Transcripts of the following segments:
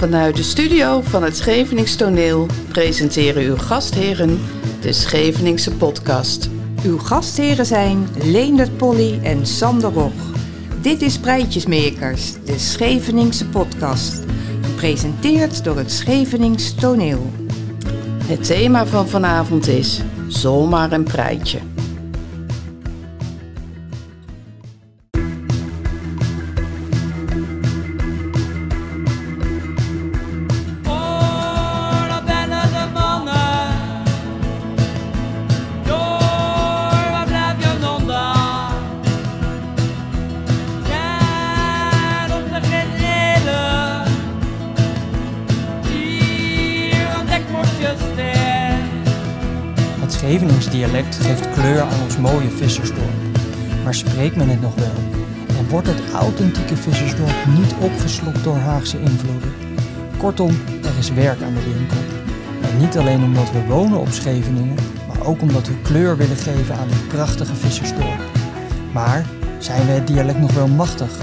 Vanuit de studio van het Schevenings Toneel presenteren uw gastheren de Scheveningse podcast. Uw gastheren zijn Leendert Polly en Sander Rog. Dit is Prijtjesmakers, de Scheveningse podcast. Gepresenteerd door het Schevenings Toneel. Het thema van vanavond is Zomaar een Prijtje. Invloeden? Kortom, er is werk aan de winkel. En niet alleen omdat we wonen op Scheveningen, maar ook omdat we kleur willen geven aan dit prachtige vissersdorp. Maar zijn we het dialect nog wel machtig?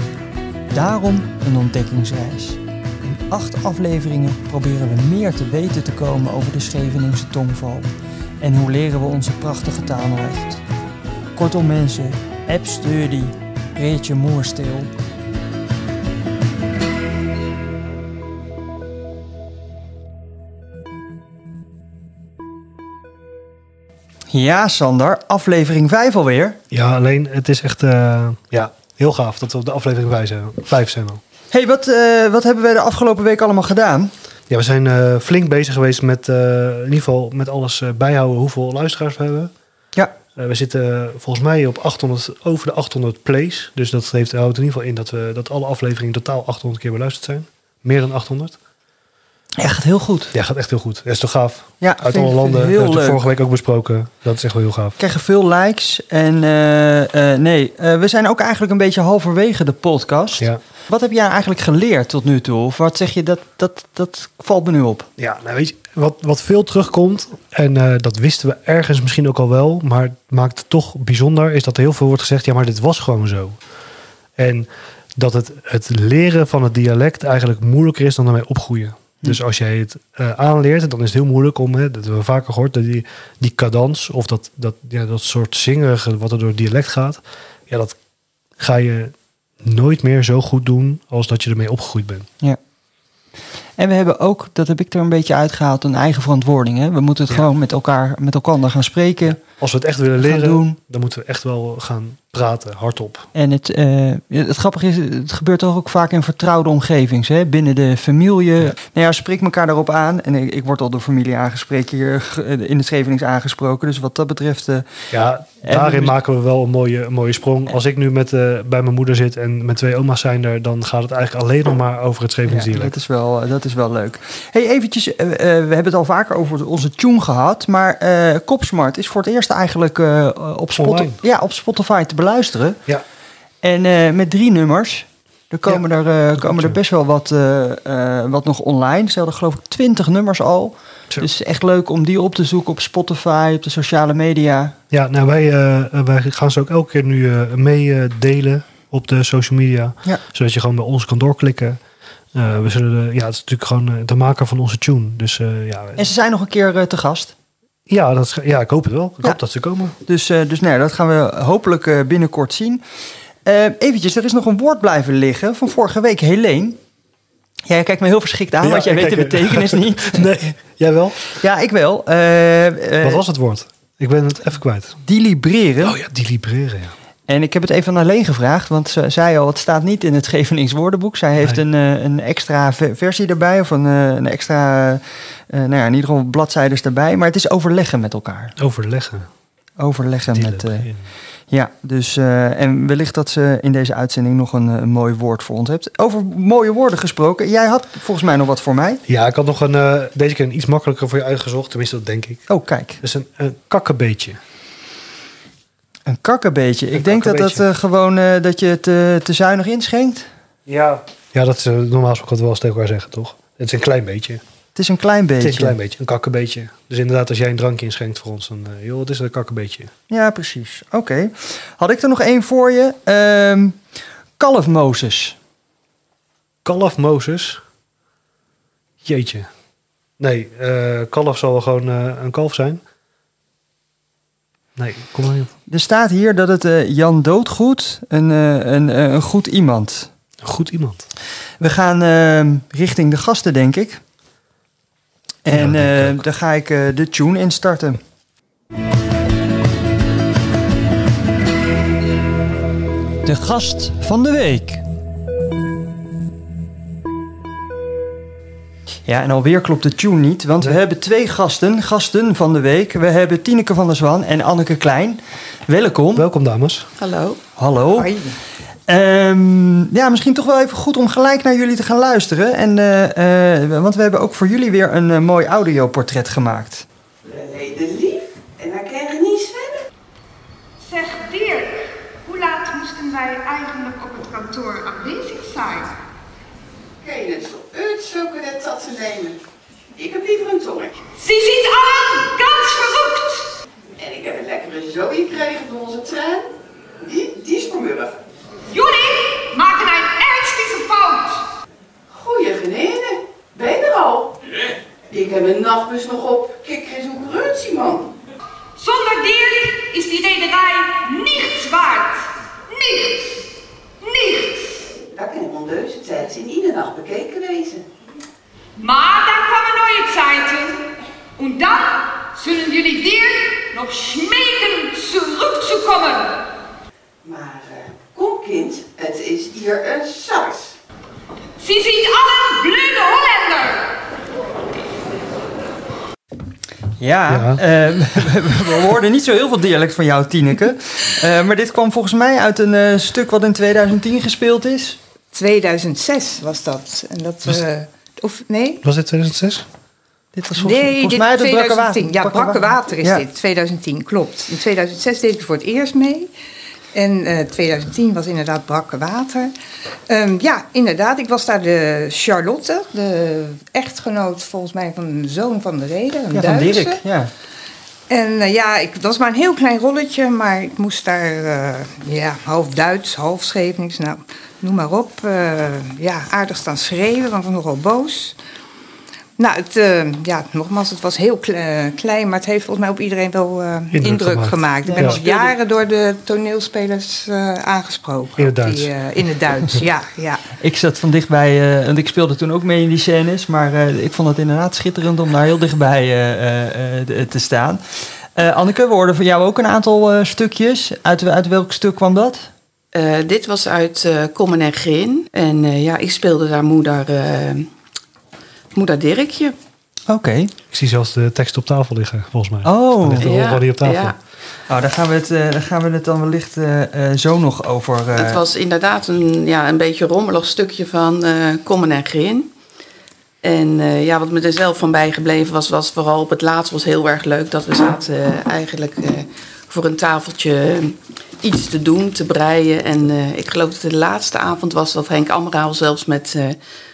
Daarom een ontdekkingsreis. In acht afleveringen proberen we meer te weten te komen over de Scheveningse tongval. En hoe leren we onze prachtige taal? Kortom mensen, app sturdy, reed je Ja, Sander, aflevering 5 alweer. Ja, alleen het is echt eh, ja, heel gaaf dat we op de aflevering 5 zijn. Vijf zijn al. hey, wat, eh, wat hebben we de afgelopen week allemaal gedaan? Ja, we zijn eh, flink bezig geweest met eh, in ieder geval met alles bijhouden hoeveel luisteraars we hebben. Ja. Eh, we zitten volgens mij op 800, over de 800 plays. Dus dat heeft, houdt in ieder geval in dat, we, dat alle afleveringen totaal 800 keer beluisterd zijn. Meer dan 800. Echt heel goed. Ja, gaat echt heel goed. Dat is toch gaaf? Ja, Uit vind- alle landen. Dat Heel leuk. vorige week ook besproken. Dat is echt wel heel gaaf. We krijgen veel likes. En eh, eh, nee, eh, we zijn ook eigenlijk een beetje halverwege de podcast. Ja. Wat heb jij eigenlijk geleerd tot nu toe? Of wat zeg je, dat, dat, dat valt me nu op? Ja, nou weet je, wat, wat veel terugkomt, en dat wisten we ergens misschien ook al wel, maar het maakt het toch bijzonder, is dat er heel veel wordt gezegd, ja, maar dit was gewoon zo. En dat het, het leren van het dialect eigenlijk moeilijker is dan ermee opgroeien. Dus als jij het eh, aanleert, dan is het heel moeilijk om, hè, dat hebben we vaker gehoord, dat die, die cadans of dat, dat, ja, dat soort zingerige wat er door het dialect gaat, ja, dat ga je nooit meer zo goed doen als dat je ermee opgegroeid bent. En we hebben ook, dat heb ik er een beetje uitgehaald, een eigen verantwoording. Hè? We moeten het Ja. gewoon met elkaar, met elkaar gaan spreken. Als we het echt willen leren, doen. dan moeten we echt wel gaan praten, hardop. En het, eh, het grappige is, het gebeurt toch ook vaak in vertrouwde omgevings. Hè? Binnen de familie. Ja. Nou ja, spreek elkaar daarop aan. En ik, ik word al door familie aangesproken hier in de Schevenings aangesproken. Dus wat dat betreft... eh, Ja, daarin maken we wel een mooie, een mooie sprong. Als ik nu met, eh, bij mijn moeder zit en mijn twee oma's zijn er, dan gaat het eigenlijk alleen nog maar over het Ja, Scheveningsdialect. dat, is wel, dat is wel leuk. Hey, eventjes, eh, eh, we hebben het al vaker over onze tune gehad. Maar eh Kopsmart is voor het eerst eigenlijk eh, op, Spotify, ja, op Spotify te beluisteren. Ja. En eh, met drie nummers. Er komen, er, eh, klopt, komen er ja. best wel wat, eh, eh, wat nog online. Ze hadden geloof ik twintig nummers al. Dus echt leuk om die op te zoeken op Spotify, op de sociale media. Ja, nou wij, eh, wij gaan ze ook elke keer nu eh meedelen op de social media. Ja. Zodat je gewoon bij ons kan doorklikken. Eh, we zullen, de- ja, het is natuurlijk gewoon de maker van onze tune. Dus ja, En ze zijn nog een keer te gast. ja, dat is, ja, ik hoop het wel. Ik Ja. hoop dat ze komen. Dus, dus nee, dat gaan we hopelijk binnenkort zien. Eventjes, er is nog een woord blijven liggen van vorige week. Helene. Jij kijkt me heel verschrikt aan, Ja, want jij weet de betekenis niet. Nee, jij wel? Ja, ik wel. Eh, eh, Wat was het woord? Ik ben het even kwijt. Delibereren. Oh ja, delibereren, ja. En ik heb het even aan Alleen gevraagd, want ze zei al, het staat niet in het Schevenings woordenboek. Zij heeft Nee. een, eh, een extra ve- versie erbij, of een, een extra, nou ja, in ieder geval bladzijdes erbij. Maar het is overleggen met elkaar. Overleggen. Overleggen met... Ja, dus eh, en wellicht dat ze in deze uitzending nog een, eh, een mooi woord voor ons hebt. Over mooie woorden gesproken. Jij had volgens mij nog wat voor mij. Ja, ik had nog een, eh, deze keer een iets makkelijker voor je uitgezocht. Tenminste, dat denk ik. Oh, kijk. Dat is een, een kakkenbeetje. Een kakkenbeetje. Een Ik denk dat dat eh, gewoon eh, dat je het eh, te zuinig inschenkt. Ja. Ja, dat is normaal gesproken wel eens tegen elkaar zeggen, toch? Het is een klein beetje. Het is een klein beetje. Het is een klein beetje, een kakkenbeetje. Dus inderdaad, als jij een drankje inschenkt voor ons, dan... eh, joh, het is een kakkenbeetje. Ja, precies. Oké. Had ik er nog één voor je. Ehm kalf Mozes. Kalf Mozes. Jeetje. Nee, eh, kalf zal wel gewoon eh, een kalf zijn. Nee, kom maar niet. op. Er staat hier dat het Jan Doodgoed, een, een, een goed iemand. Goed iemand. We gaan eh, richting de gasten, denk ik. En Ja, ik eh, daar ga ik eh, de tune instarten. De gast van de week. Ja, en alweer klopt de tune niet, want we hebben twee gasten, gasten van de week. We hebben Tineke van der Zwan en Anneke Klein. Welkom. Welkom dames. Hallo. Hallo. Hoi. Ehm, ja, misschien toch wel even goed om gelijk naar jullie te gaan luisteren. En, eh, eh, want we hebben ook voor jullie weer een eh, mooi audioportret gemaakt. Lief en hij kan niet zwemmen. Zeg Dirk, hoe laat moesten wij eigenlijk op het kantoor aanwezig zijn? Kan je het zo uitzoeken dat dat te nemen? Ik heb liever een tongetje. Sie ziet allen ganz verrückt! En ik heb een lekkere zooi gekregen van onze trein. Die, die is vanmorgen. Jullie maken een ernstige fout! Goeie genade. Ben je er al? Ik heb een nachtbus nog op. Kijk eens hoe grunsie, man. Zonder Dirk is die rederij niets waard. Niets! Niets! Dat kan in deze tijd in iedere nacht bekeken wezen. Maar dan komen neue Zeiten. Und dann zullen jullie Dirk noch schmecken zurückzukommen. Maar eh, kom kind, het is hier een sars. Sie ziet allen blöde Holländer! Ja, Ja. eh, we, we hoorden niet zo heel veel dialect van jou, Tineke. Eh, maar dit kwam volgens mij uit een eh, stuk wat in 2010 gespeeld is. 2006 was dat. En dat Was- eh, of nee? Was dit 2006? Dit was volgens, Nee, volgens dit mij uit het Brakke 2010. Water. Ja, Brakke Water is Ja. dit. 2010, klopt. In 2006 deed ik voor het eerst mee. En eh 2010 was inderdaad Brakke Water. Ehm, ja, inderdaad. Ik was daar de Charlotte, de echtgenoot volgens mij van de zoon van de reder, een Ja, van. Dirk. Ja. En eh, ja, ik, dat was maar een heel klein rolletje, maar ik moest daar eh, ja, half Duits, half Schevenings, nou, noem maar op. eh, ja, aardig staan schreeuwen, want ik was nogal boos. Nou, het, eh, ja, nogmaals, het was heel kle- klein, maar het heeft volgens mij op iedereen wel eh, indruk, gemaakt. gemaakt. Ik ben Ja. al jaren door de toneelspelers eh, aangesproken. In het Duits. Die, eh, in het Duits, ja, ja. Ik zat van dichtbij, eh, want ik speelde toen ook mee in die scènes. Maar eh, ik vond het inderdaad schitterend om daar heel dichtbij eh, eh, eh, te staan. Eh, Anneke, we hoorden van jou ook een aantal eh, stukjes. Uit, uit welk stuk kwam dat? Eh, dit was uit eh Kommen en Grin. En eh, ja, ik speelde daar moeder, eh, moeder Dirkje. Oké. Ik zie zelfs de tekst op tafel liggen, volgens mij. Oh. Ligt er Ja, op tafel. ja. Nou, daar gaan we het, eh, daar gaan we het dan wellicht eh, zo nog over. eh, Het was inderdaad een, ja, een beetje rommelig stukje van eh Kommen en Grin. En eh, ja, wat me er zelf van bijgebleven was, was vooral op het laatst was heel erg leuk dat we zaten eh, eigenlijk eh, voor een tafeltje iets te doen, te breien. En eh, ik geloof dat het de laatste avond was dat Henk Amraal zelfs met, eh,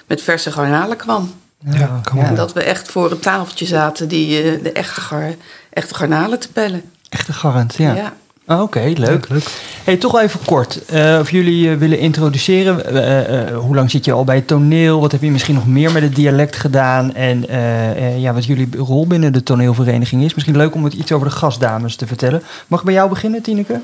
met verse garnalen kwam. Ja, kan. En dat we echt voor een tafeltje zaten die eh, de echte, gar, echte garnalen te pellen. Echte garant, ja. ja. Oh, Oké, leuk. Leuk, leuk. Hey, toch even kort. eh, of jullie eh, willen introduceren. hoe lang zit je al bij het toneel? Wat heb je misschien nog meer met het dialect gedaan? En ja, wat jullie rol binnen de toneelvereniging is. Misschien leuk om het iets over de gastdames te vertellen. Mag ik bij jou beginnen, Tineke?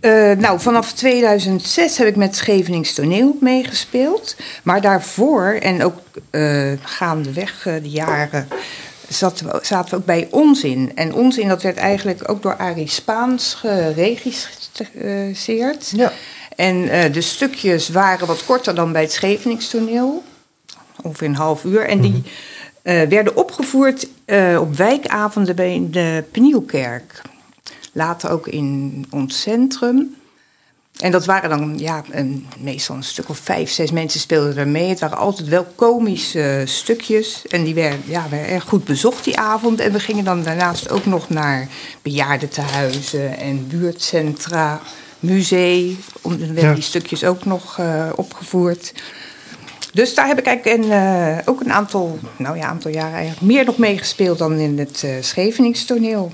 Eh, nou, vanaf 2006 heb ik met Schevenings Toneel meegespeeld. Maar daarvoor, en ook eh, gaandeweg eh, de jaren, zaten we, zaten we ook bij Onzin. En Onzin, dat werd eigenlijk ook door Arie Spaans geregisseerd. Ja. En de stukjes waren wat korter dan bij het Schevenings Toneel. Ongeveer een half uur. En die eh, werden opgevoerd op wijkavonden bij de Penielkerk. Later ook in ons centrum. En dat waren dan ja, een, meestal een stuk of vijf, zes mensen speelden er mee. Het waren altijd wel komische stukjes. En die werden, ja, werden erg goed bezocht die avond. En we gingen dan daarnaast ook nog naar bejaardentehuizen en buurtcentra, museum. Om, dan werden Ja. die stukjes ook nog eh, opgevoerd. Dus daar heb ik eigenlijk een, eh, ook een aantal, nou ja, aantal jaren eigenlijk meer nog meegespeeld dan in het eh Scheveningstoneel.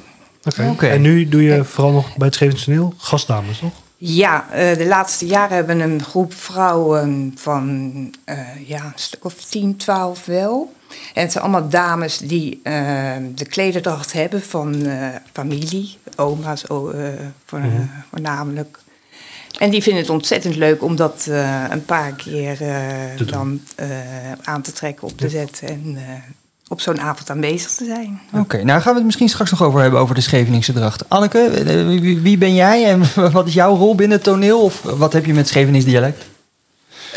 En nu doe je vooral nog bij het Scheveningstoneel gastdames, toch? Ja, eh, de laatste jaren hebben een groep vrouwen van eh, ja, een stuk of 10, 12 wel. En het zijn allemaal dames die eh, de klederdracht hebben van familie, oma's Mhm. voornamelijk. En die vinden het ontzettend leuk om dat een paar keer dan aan te trekken, op te zetten en op zo'n avond aanwezig te zijn. Oké, nou gaan we het misschien straks nog over hebben over de Scheveningse dracht. Anneke, eh, wie, ben jij en wat is jouw rol binnen het toneel? Of wat heb je met Schevenings dialect?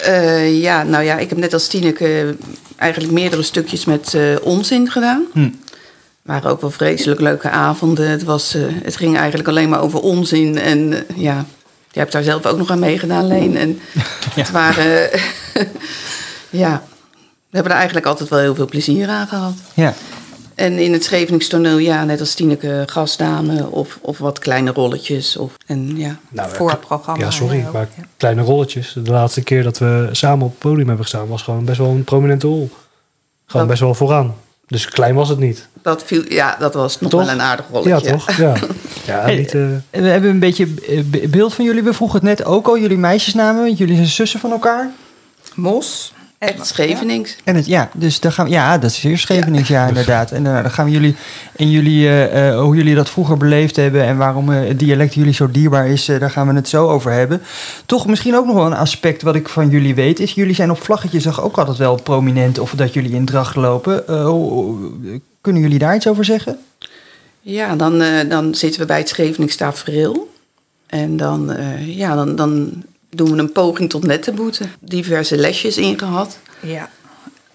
Eh, ja, nou ja, ik heb net als Tineke eigenlijk meerdere stukjes met eh, onzin gedaan. Hm. waren ook wel vreselijk leuke avonden. Het, was, eh, het ging eigenlijk alleen maar over onzin. En ja, je hebt daar zelf ook nog aan meegedaan, Leen. En het waren... ja, hebben er eigenlijk altijd wel heel veel plezier aan gehad. Ja. En in het Scheveningstoneel, ja, net als Tineke, gastdame of, of wat kleine rolletjes. Of, en ja, Nou, Voor het programma, Ja, sorry, maar ja. kleine rolletjes. De laatste keer dat we samen op het podium hebben gestaan... was gewoon best wel een prominente rol. Gewoon Dat- best wel vooraan. Dus klein was het niet. dat, viel, ja, dat was nog Toch? wel een aardig rolletje. Ja, toch? Ja, ja niet... eh, We hebben een beetje be- beeld van jullie. We vroegen het net ook al, jullie meisjesnamen. want Jullie zijn zussen van elkaar. Mos. Echt Schevenings. En het, ja, dus daar gaan we, ja, dat is zeer Schevenings, ja, inderdaad. En uh, dan gaan we jullie, en jullie, eh, eh, hoe jullie dat vroeger beleefd hebben en waarom eh, het dialect jullie zo dierbaar is, eh, daar gaan we het zo over hebben. Toch misschien ook nog wel een aspect wat ik van jullie weet, is jullie zijn op vlaggetjes ook altijd wel prominent of dat jullie in dracht lopen. Eh, kunnen jullie daar iets over zeggen? Ja, dan, eh, dan zitten we bij het Scheveningse tafereel. En dan, eh, ja, dan, dan doen we een poging tot nette boete. Diverse lesjes ingehad. Ja,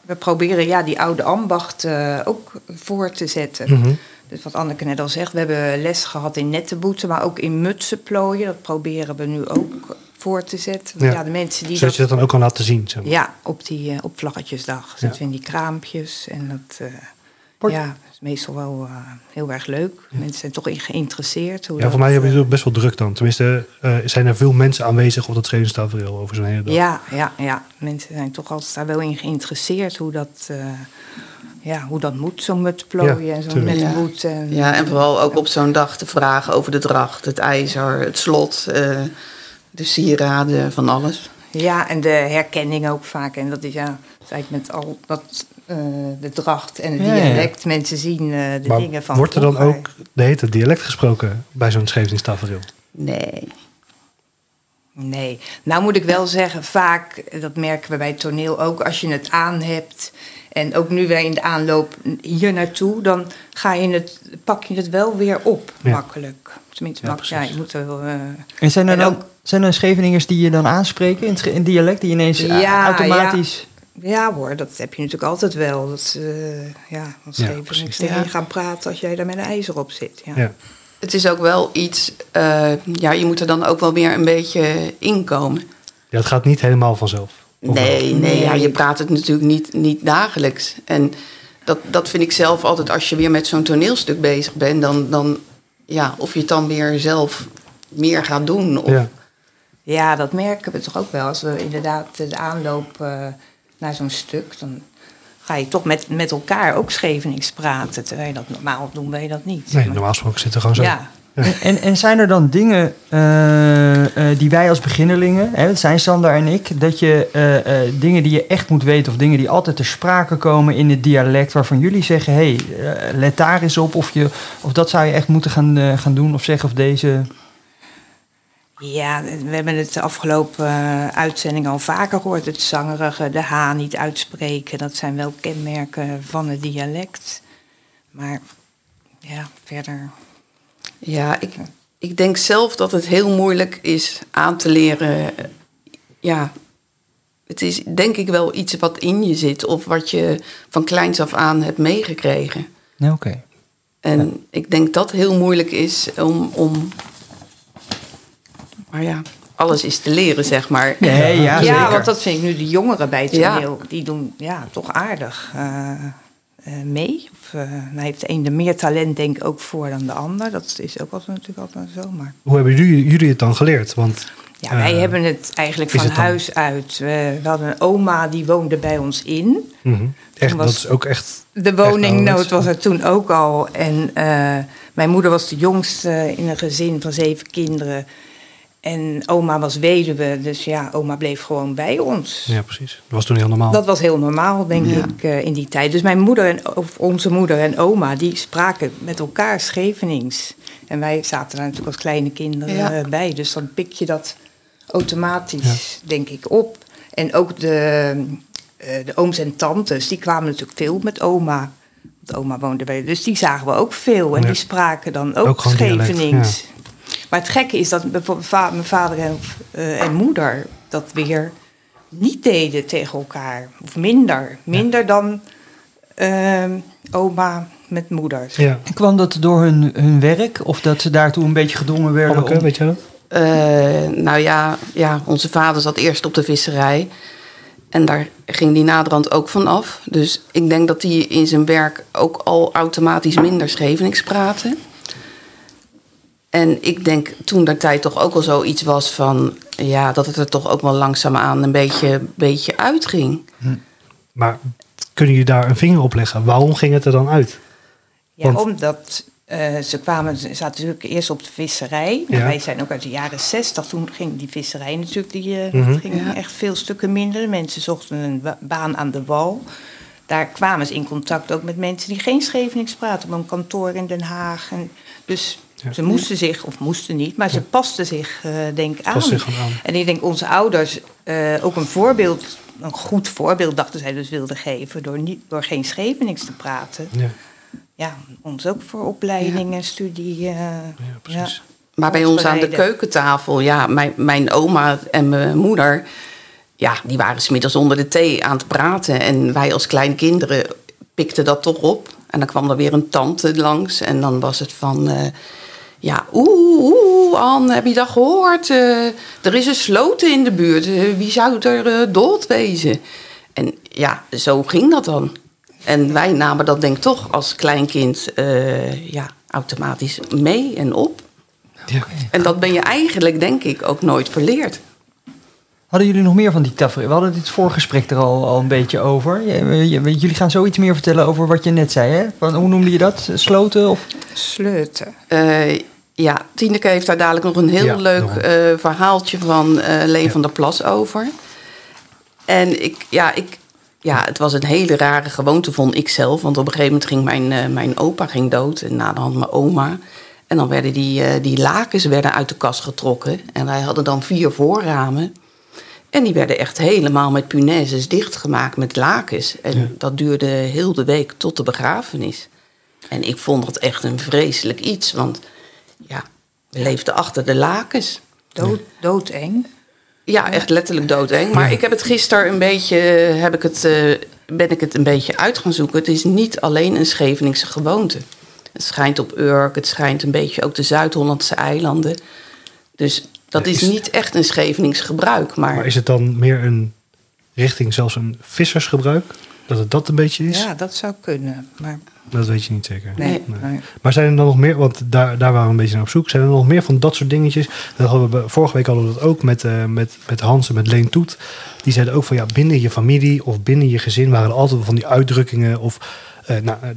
we proberen ja, die oude ambacht eh, ook voor te zetten. mhm. Dus wat Anneke net al zegt, we hebben les gehad in nette boeten, maar ook in mutsen plooien. Dat proberen we nu ook voor te zetten. Ja. Ja, de mensen die Zodat je dat dan ook kan laten zien. Zeg maar. Ja, op, die, eh, op Vlaggetjesdag zitten we in die kraampjes. En dat eh, Ja, is meestal wel eh, heel erg leuk. Mensen zijn toch in geïnteresseerd. Hoe Ja, dat, voor mij hebben eh, jullie het best wel druk dan. Tenminste, eh, zijn er veel mensen aanwezig op dat schedelstafereel over zo'n hele dag. Ja, ja, ja, mensen zijn toch altijd daar wel in geïnteresseerd hoe dat, eh, ja, hoe dat moet, zo'n mut plooien Ja, en zo'n. En, Ja, en vooral ook op zo'n dag te vragen over de dracht, het ijzer, het slot, eh, de sieraden, van alles. Ja, en de herkenning ook vaak. En dat is ja, het is eigenlijk met al dat, eh, de dracht en het Ja, ja. dialect. Mensen zien eh, de maar dingen van wordt er dan vroeger. ook de hete dialect gesproken bij zo'n schedelstafereel? Nee. Nee, nou moet ik wel zeggen, vaak, dat merken we bij het toneel ook, als je het aan hebt en ook nu weer in de aanloop hier naartoe, dan ga je het, pak je het wel weer op, Ja. makkelijk. Tenminste, Ja, mak- ja, precies. je moet er wel... eh, En zijn er En dan ook- zijn er Scheveningers die je dan aanspreken in, in dialect, die ineens Ja, automatisch... ja hoor, dat heb je natuurlijk altijd wel. Dat ze, eh, ja, als Ja, schepen niks tegen Ja. je gaan praten als jij daar met een ijzer op zit. Ja. Ja. Het is ook wel iets, eh, ja, je moet er dan ook wel weer een beetje inkomen. ja, het gaat niet helemaal vanzelf. Wel? Nee, nee, ja, je praat het natuurlijk niet, niet dagelijks. En dat, dat vind ik zelf altijd, als je weer met zo'n toneelstuk bezig bent, dan, dan ja, of je het dan weer zelf meer gaat doen. Of, Ja. Ja, dat merken we toch ook wel. Als we inderdaad de aanloop eh, naar zo'n stuk, dan ga je toch met, met elkaar ook Schevenings praten. Terwijl je dat normaal doen, wij dat niet. Nee, Maar- normaal gesproken zit er gewoon zo. Ja, En, en, en zijn er dan dingen eh, eh, die wij als beginnelingen, hè, dat zijn Sander en ik, dat je eh, eh, dingen die je echt moet weten of dingen die altijd ter sprake komen in het dialect waarvan jullie zeggen, hé, hey, let daar eens op of, je, of dat zou je echt moeten gaan, eh, gaan doen of zeggen of deze... Ja, we hebben het de afgelopen eh, uitzending al vaker gehoord. Het zangerige, de H niet uitspreken. Dat zijn wel kenmerken van het dialect. Maar ja, verder. Ja, ik, ik denk zelf dat het heel moeilijk is aan te leren. Ja, het is denk ik wel iets wat in je zit of wat je van kleins af aan hebt meegekregen. Nee, oké. En ik denk dat heel moeilijk is om, om. Maar ja, alles is te leren, zeg maar. Nee, ja, Ja, want dat vind ik nu de jongeren bij het Ja. toneel. Die doen ja, toch aardig eh, eh, mee. Of, eh, nou heeft de een er meer talent denk ik ook voor dan de ander. Dat is ook altijd, natuurlijk altijd zo. Maar Hoe hebben jullie, jullie het dan geleerd? Want ja, wij hebben het eigenlijk van het huis uit. We, we hadden een oma die woonde bij ons in. mhm. echt, dat is ook echt... De woningnood was er toen ook al. En eh, mijn moeder was de jongste in een gezin van zeven kinderen. En oma was weduwe, dus ja, oma bleef gewoon bij ons. Ja, precies. Dat was toen heel normaal. Dat was heel normaal, denk Ja. ik, eh, in die tijd. Dus mijn moeder en of onze moeder en oma, die spraken met elkaar Schevenings. En wij zaten daar natuurlijk als kleine kinderen Ja. eh, bij. Dus dan pik je dat automatisch, denk ik, op. En ook de, eh, de ooms en tantes, die kwamen natuurlijk veel met oma. Want oma woonde bij, dus die zagen we ook veel. En Ja. die spraken dan ook, Schevenings. Maar het gekke is dat bijvoorbeeld mijn vader en, eh, en moeder dat weer niet deden tegen elkaar. Of minder. Minder dan ehm, oma met moeders. Ja. En kwam dat door hun, hun werk? Of dat ze daartoe een beetje gedwongen werden Anneke, om... weet je dat? Eh, nou ja, ja, onze vader zat eerst op de visserij. En daar ging die naderhand ook van af. Dus ik denk dat hij in zijn werk ook al automatisch minder Schevenings praatte. En ik denk toen der tijd toch ook al zoiets was van... Ja, dat het er toch ook wel langzaamaan een beetje, beetje uitging. Maar kunnen jullie daar een vinger op leggen? Waarom ging het er dan uit? Ja, Want- omdat eh, ze kwamen, ze zaten natuurlijk eerst op de visserij. Ja. Wij zijn ook uit de jaren zestig. Toen ging die visserij natuurlijk, die eh, Mhm. ging Ja. echt veel stukken minder. Mensen zochten een ba- baan aan de wal. Daar kwamen ze in contact ook met mensen die geen Schevenings praten. Op een kantoor in Den Haag. En dus Ja. ze moesten zich, of moesten niet, maar ze pasten zich, eh, denk ik, aan. Zich. En ik denk onze ouders eh, ook een voorbeeld, een goed voorbeeld dachten zij dus wilden geven. Door, niet, door geen Schevenings te praten Ja, ja, ons ook voor opleiding en studie. eh, ja precies. Maar bij ons aan de keukentafel, ja, mijn, mijn oma en mijn moeder, ja, die waren smiddags onder de thee aan het praten. En wij als kleine kinderen pikten dat toch op. En dan kwam er weer een tante langs en dan was het van, eh, ja, oeh, oeh, Anne, heb je dat gehoord? Eh, er is een sloten in de buurt, Eh, wie zou er eh, dood wezen? En ja, zo ging dat dan. En wij namen dat denk ik toch als kleinkind ja, automatisch mee en op. Ja. En dat ben je eigenlijk, denk ik, ook nooit verleerd. Hadden jullie nog meer van die tafereel? We hadden dit voorgesprek er al, al een beetje over. Jullie gaan zoiets meer vertellen over wat je net zei, hè? Van, hoe noemde je dat? Sloten? Of... Sleuten. Eh, ja, Tineke heeft daar dadelijk nog een heel Ja, leuk eh, verhaaltje van eh Leen van der Plas over. En ik, ja, ik, ja, het was een hele rare gewoonte, vond ik zelf. Want op een gegeven moment ging mijn, eh, mijn opa ging dood en na de hand mijn oma. En dan werden die, eh, die lakens werden uit de kast getrokken. En wij hadden dan vier voorramen. En die werden echt helemaal met punaises dichtgemaakt met lakens. En Ja. dat duurde heel de week tot de begrafenis. En ik vond dat echt een vreselijk iets. Want ja, we leefden achter de lakens. Dood, doodeng. Ja, echt letterlijk doodeng. Maar ik heb het gisteren een beetje, heb ik het, eh, ben ik het een beetje uit gaan zoeken. Het is niet alleen een Scheveningse gewoonte. Het schijnt op Urk, het schijnt een beetje ook de Zuid-Hollandse eilanden. Dus dat Ja, is is- niet echt een Schevenings gebruik. Maar, Maar is het dan meer een richting zelfs een vissersgebruik? Dat het dat een beetje is? Ja, dat zou kunnen. Maar Dat weet je niet zeker. nee. Nee. nee. Maar zijn er dan nog meer, want daar, daar waren we een beetje naar op zoek. Zijn er nog meer van dat soort dingetjes? Dat hadden we, vorige week hadden we dat ook met, eh, met, met Hans en met Leen Toet. Die zeiden ook van ja, binnen je familie of binnen je gezin waren er altijd wel van die uitdrukkingen of eh, nou, eh,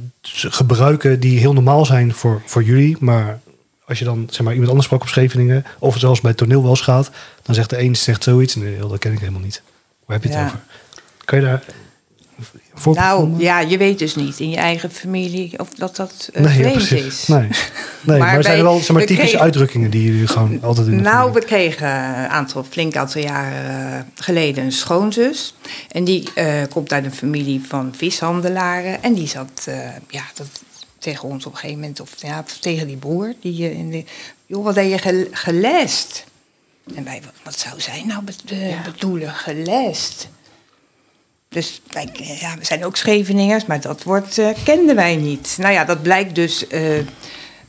gebruiken die heel normaal zijn voor, voor jullie. Maar als je dan zeg maar, iemand anders sprak op Scheveningen, of zelfs bij het toneel wel gaat, dan zegt de een zegt zoiets. Nee, dat ken ik helemaal niet. Waar heb je het Ja. over? Kan je daar van Nou, ja, je weet dus niet in je eigen familie of dat dat nee, ja, vreemd is. Nee, nee maar, Maar zijn er wel zeg maar, typische kregen- uitdrukkingen die jullie gewoon altijd in de Nou, familie- we kregen een aantal, flink aantal jaren geleden een schoonzus. En die eh, komt uit een familie van vishandelaren. En die zat eh, ja, dat, tegen ons op een gegeven moment, of ja, tegen die broer. Die, eh, in de, joh, wat heb je gel- gelest? En wij, wat, zou zij nou be- be- bedoelen, gelest? Dus wij, eh, ja, we zijn ook Scheveningers, maar dat woord eh, kenden wij niet. Nou ja, dat blijkt dus eh,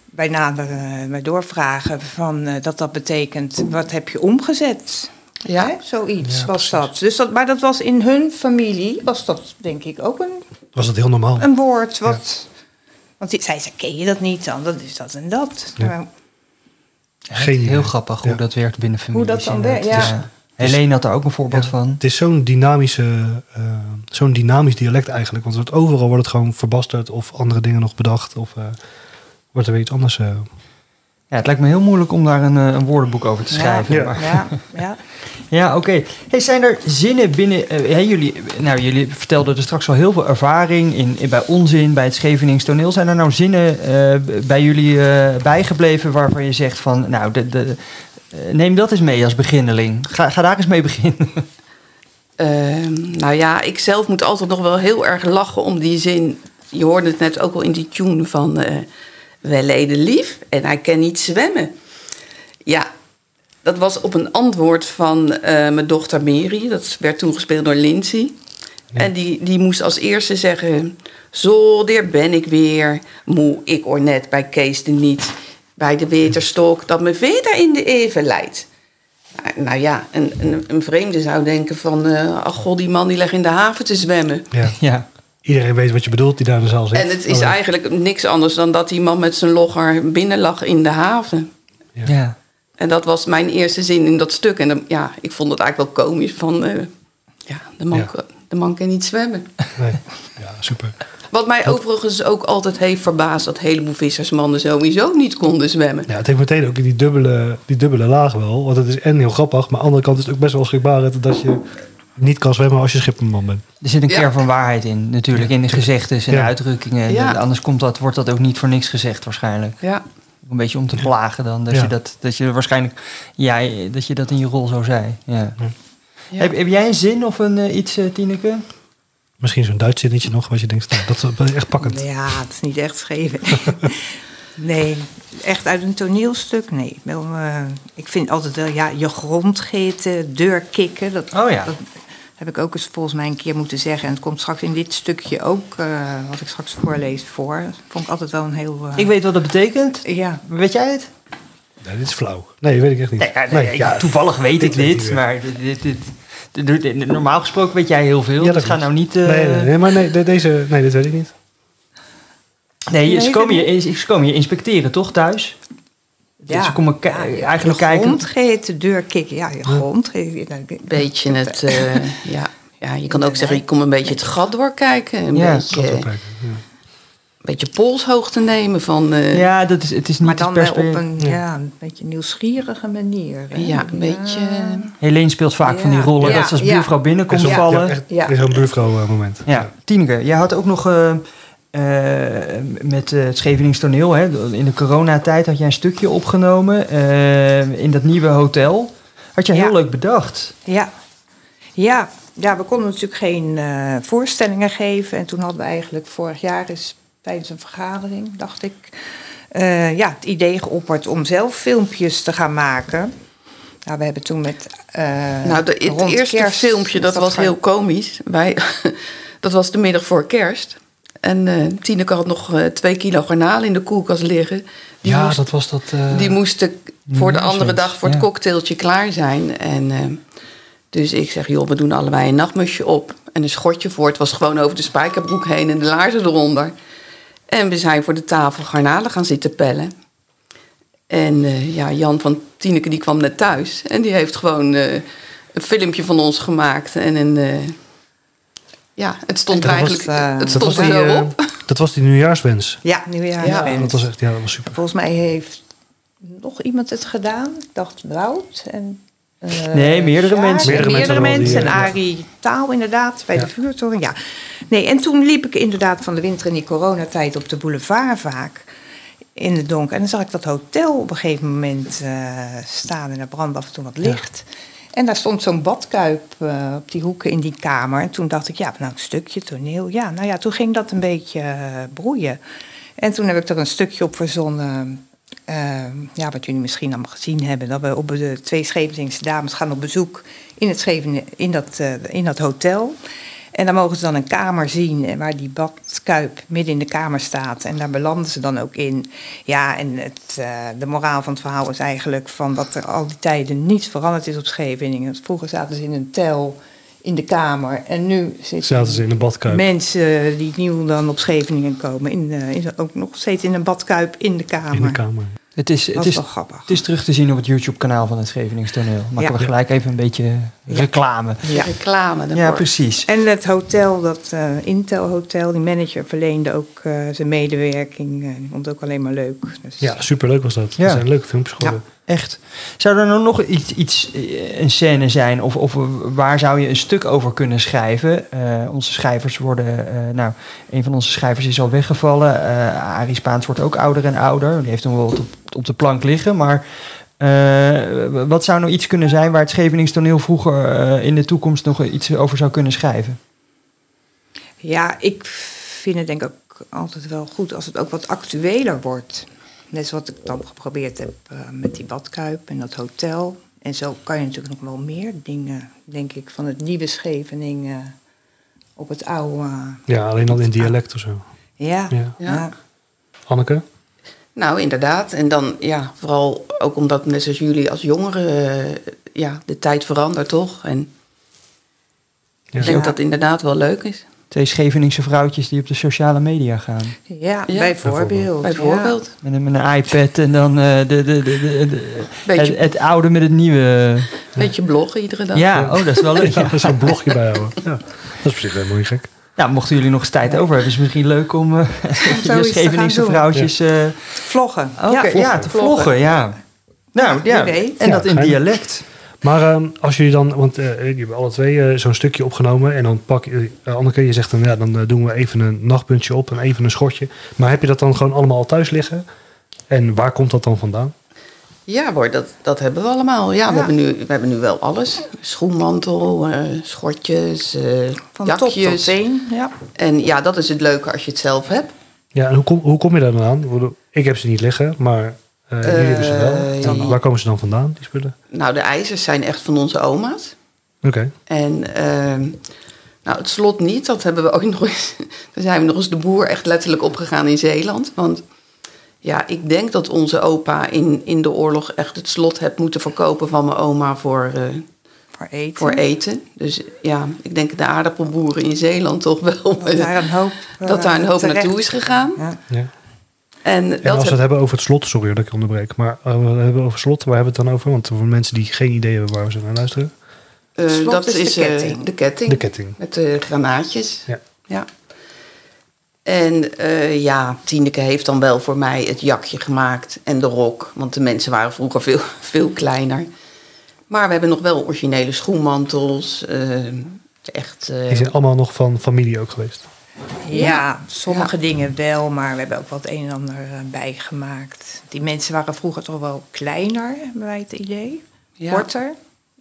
bij nader eh, bij doorvragen van, eh, dat dat betekent, wat heb je omgezet? Ja. Hè, Zoiets Ja, was precies. dat. Dus dat. Maar dat was in hun familie, was dat denk ik ook een, Was dat heel normaal? een woord wat... Want zij zei, ken je dat niet dan? Dat is dat en dat. Ja. Geen. Heel grappig hoe Ja. dat werkt binnen families. dat dan werkt, ja. Helene had daar ook een voorbeeld Ja, van. Het is zo'n dynamische, eh, zo'n dynamisch dialect eigenlijk. Want het wordt overal wordt het gewoon verbasterd of andere dingen nog bedacht. Of eh, wordt er weer iets anders. eh, Ja, het lijkt me heel moeilijk om daar een, een woordenboek over te schrijven. Ja. maar- Ja, ja. Ja, oké. Hey, zijn er zinnen binnen... eh, hè, jullie, nou, jullie vertelden er straks al heel veel ervaring in, bij onzin, bij het Schevenings toneel. Zijn er nou zinnen eh, bij jullie eh, bijgebleven waarvan je zegt van... Nou, de, de, eh, neem dat eens mee als beginneling. Ga, ga daar eens mee beginnen. Ehm, nou ja, ik zelf moet altijd nog wel heel erg lachen om die zin. Je hoorde het net ook al in die tune van... eh wij leden lief en hij kan niet zwemmen. Ja, dat was op een antwoord van eh, mijn dochter Mary. Dat werd toen gespeeld door Lindsay. En die, die moest als eerste zeggen... Zo, daar ben ik weer. Moe, ik hoor net bij Kees de niet... bij de weterstok dat me verder in de even leidt. Nou, nou ja, een, een, een vreemde zou denken van... eh ach god, die man die legt in de haven te zwemmen. Ja. Ja. Iedereen weet wat je bedoelt die daar de zaal zit. En het is Alleen- eigenlijk niks anders dan dat die man met zijn logger binnen lag in de haven. ja. En dat was mijn eerste zin in dat stuk. En dan, ja, ik vond het eigenlijk wel komisch van... eh, ja, de man, Ja. kan- de man kan niet zwemmen. Nee. Ja, super. Wat mij overigens ook altijd heeft verbaasd... dat een heleboel vissersmannen sowieso niet konden zwemmen. Ja, het heeft meteen ook die dubbele, die dubbele laag wel. Want het is en heel grappig, maar aan de andere kant is het ook best wel schrikbarend dat je niet kan zwemmen als je schipperman bent. Er zit een Ja. kern van waarheid in, natuurlijk. In de gezegdes en Ja. uitdrukkingen. Ja. Anders komt dat, wordt dat ook niet voor niks gezegd waarschijnlijk. Ja. Een beetje om te plagen dan. Dat, Ja. je, dat, dat je waarschijnlijk... Ja, dat je dat in je rol zo zei. Ja. Ja. Heb, heb jij een zin of een, eh, iets, eh, Tineke? Misschien zo'n Duits zinnetje nog, wat je denkt, nou, dat is echt pakkend. Ja, het is niet echt schreven. nee, echt uit een toneelstuk? Nee. Wel, eh, ik vind altijd wel, ja, je grond geten, deur kikken. Dat, Oh ja. dat heb ik ook eens volgens mij een keer moeten zeggen. En het komt straks in dit stukje ook, eh, wat ik straks voorlees, voor. Vond ik altijd wel een heel... eh, Ik weet wat dat betekent. Ja, Weet jij het? Nee, dit is flauw. Nee, weet ik echt niet. Nee, ja, nee, ik- toevallig weet ik dit maar dit, dit, dit- dit- dit- normaal gesproken weet jij heel veel. Ja, dus ga klopt. nou niet... eh, nee, nee, nee, maar nee, de- deze, nee, dit weet ik niet. nee, Nee, ze, komen ik je, ze komen je inspecteren, toch, thuis? Ja. Ze komen ki- Ja, eigenlijk je kijken... grond geten, deur kikken. Ja, je grond geten. Beetje het... eh, ja, ja, je kan ook zeggen, je komt een beetje het gat doorkijken. Een Ja, beetje, Gaat een opkijken, ja. beetje polshoogte nemen van... eh, Ja, dat is, het is niet Maar dan wel op een, ja, een beetje nieuwsgierige manier. hè? Ja, een beetje... Helene speelt vaak van die rollen Ja, dat ze als ja. buurvrouw binnenkomt vallen. Ja, echt, Ja. echt zo'n buurvrouw eh, moment. Ja, Tineke, jij had ook nog eh, eh, met eh, het Schevenings toneel, hè, in de coronatijd had jij een stukje opgenomen eh, in dat nieuwe hotel. Had je heel leuk bedacht. Ja. Ja. ja, we konden natuurlijk geen eh, voorstellingen geven. En toen hadden we eigenlijk vorig jaar eens tijdens een vergadering, dacht ik, eh, ja, het idee geopperd om zelf filmpjes te gaan maken. Nou, we hebben toen met. eh, Nou, de, het eerste kerst filmpje, dat was gaan- heel komisch. Wij, dat was de middag voor kerst. En eh Tineke had nog eh, twee kilo garnalen in de koelkast liggen. Die, Ja, moest, dat was dat... eh, die moesten voor de andere zoiets, dag voor het ja. cocktailtje klaar zijn. En, dus ik zeg, joh, we doen allebei een nachtmusje op. En een schortje voor. Het was gewoon over de spijkerbroek heen en de laarzen eronder. En we zijn voor de tafel garnalen gaan zitten pellen. En ja, Jan van Tineke die kwam net thuis. En die heeft gewoon een filmpje van ons gemaakt. En een, ja, het stond was, eigenlijk eh, het dat stond was er die, zo eh, op. dat was die nieuwjaarswens. Ja, nieuwjaar. Ja, dat was echt, ja, dat was super. Volgens mij heeft nog iemand het gedaan. Ik dacht Wout en... eh, Nee, meerdere mensen. en Meerdere Meerdere mensen En Arie Taal inderdaad, bij Ja. de vuurtoren. Ja. Nee, en toen liep ik inderdaad van de winter in die coronatijd op de boulevard vaak. In het donker. En dan zag ik dat hotel op een gegeven moment eh, staan. En er brandde af en toe wat licht. En daar stond zo'n badkuip eh, op die hoeken in die kamer. En toen dacht ik, ja, nou een stukje toneel. Ja, nou ja, toen ging dat een beetje eh, broeien. En toen heb ik er een stukje op verzonnen. eh, ja, wat jullie misschien allemaal gezien hebben. Dat we op de twee Scheveningse dames gaan op bezoek in, het Scheven, in, dat, eh, in dat hotel. En dan mogen ze dan een kamer zien en waar die badkuip midden in de kamer staat. En daar belanden ze dan ook in. Ja, en het, eh, de moraal van het verhaal is eigenlijk van dat er al die tijden niets veranderd is op Scheveningen. Vroeger zaten ze in een tel in de kamer en nu zitten Zaten ze in een badkuip. mensen die nieuw dan op Scheveningen komen. In, eh, in, ook nog steeds in een badkuip in de kamer. In de kamer. Het is, Dat het, is is, wel grappig. het is terug te zien op het YouTube-kanaal van het Scheveningstoneel. Maken Ja. we gelijk even een beetje reclame. Ja. Reclame daarvoor. Ja, precies. En het hotel, dat eh, Intel Hotel, die manager verleende ook eh, zijn medewerking. eh, die vond het ook alleen maar leuk. Dus, Ja, superleuk was dat. Ja. Dat zijn leuke filmpjes geworden. Echt. Zou er nou nog iets, iets eh, een scène zijn? Of, of waar zou je een stuk over kunnen schrijven? Eh, onze schrijvers worden... eh, nou, een van onze schrijvers is al weggevallen. Eh Arie Spaans wordt ook ouder en ouder. Die heeft hem wel op, de plank liggen. Maar wat zou nou iets kunnen zijn... waar het Scheveningstoneel vroeger in de toekomst nog iets over zou kunnen schrijven? Ja, ik vind het denk ik ook altijd wel goed als het ook wat actueler wordt. Net zoals wat ik dan geprobeerd heb eh, met die badkuip en dat hotel. En zo kan je natuurlijk nog wel meer dingen, denk ik, van het nieuwe Scheveningen op het oude. Ja, alleen al in dialect of zo. Ja, Ja. Anneke? Nou, inderdaad. En dan, ja, vooral ook omdat net zoals jullie als jongeren, eh, ja, de tijd verandert toch? En Ja. ik denk dat het inderdaad wel leuk is. Twee Scheveningse vrouwtjes die op de sociale media gaan. Ja, Ja, bijvoorbeeld. Bijvoorbeeld. Met een, met een iPad en dan eh, de, de, de, de, de- Beetje, het, het oude met het nieuwe. beetje bloggen iedere dag. Ja, oh, dat is wel leuk. Ja, Ja. er is een blogje bij houden. Ja. Dat is op zich helemaal niet gek. Nou, mochten jullie nog eens tijd over hebben, is het misschien leuk om eh zoiets de Scheveningse vrouwtjes eh, Vloggen. oké, ja, te vloggen. vloggen. ja. Nou, Ja. En Ja, dat in dialect. Maar ehm, als jullie dan, want eh jullie hebben alle twee eh, zo'n stukje opgenomen. En dan pak je, eh, Anneke, je zegt dan, ja, dan doen we even een nachtpuntje op en even een schotje. Maar heb je dat dan gewoon allemaal al thuis liggen? En waar komt dat dan vandaan? Ja hoor, dat, dat hebben we allemaal. Ja, We, hebben nu, we hebben nu wel alles. Schoenmantel, eh, schortjes, eh, Van top jakjes. tot teen. Ja. En ja, dat is het leuke als je het zelf hebt. Ja, en hoe kom, hoe kom je daar dan aan? Ik heb ze niet liggen, maar eh, jullie hebben ze wel. Eh, waar komen ze dan vandaan, die spullen? Nou, de ijzers zijn echt van onze oma's. Oké. En ehm, nou, het slot niet, dat hebben we ook nog eens. Daar zijn we nog eens de boer echt letterlijk opgegaan in Zeeland. Want ja, ik denk dat onze opa in, in de oorlog echt het slot heeft moeten verkopen van mijn oma voor, eh, Voor eten. voor eten. Dus ja, ik denk de aardappelboeren in Zeeland toch wel. Dat daar een hoop, dat daar een hoop terecht. naartoe is gegaan. Ja. Ja. En En dat als we het hebben over het slot, sorry dat ik onderbreek, maar we hebben over slot, waar hebben we het dan over? Want voor mensen die geen idee hebben waar we ze naar luisteren. eh, slot dat is de eh, ketting. de ketting. De ketting. Met de granaatjes. Ja. ja. En eh, ja, Tineke heeft dan wel voor mij het jakje gemaakt en de rok. Want de mensen waren vroeger veel, veel kleiner. Maar we hebben nog wel originele schoenmantels. eh, echt. eh, Die zijn allemaal nog van familie ook geweest. Ja, sommige dingen wel, maar we hebben ook wat een en ander eh, bijgemaakt. Die mensen waren vroeger toch wel kleiner, hebben wij het idee. ja, Korter.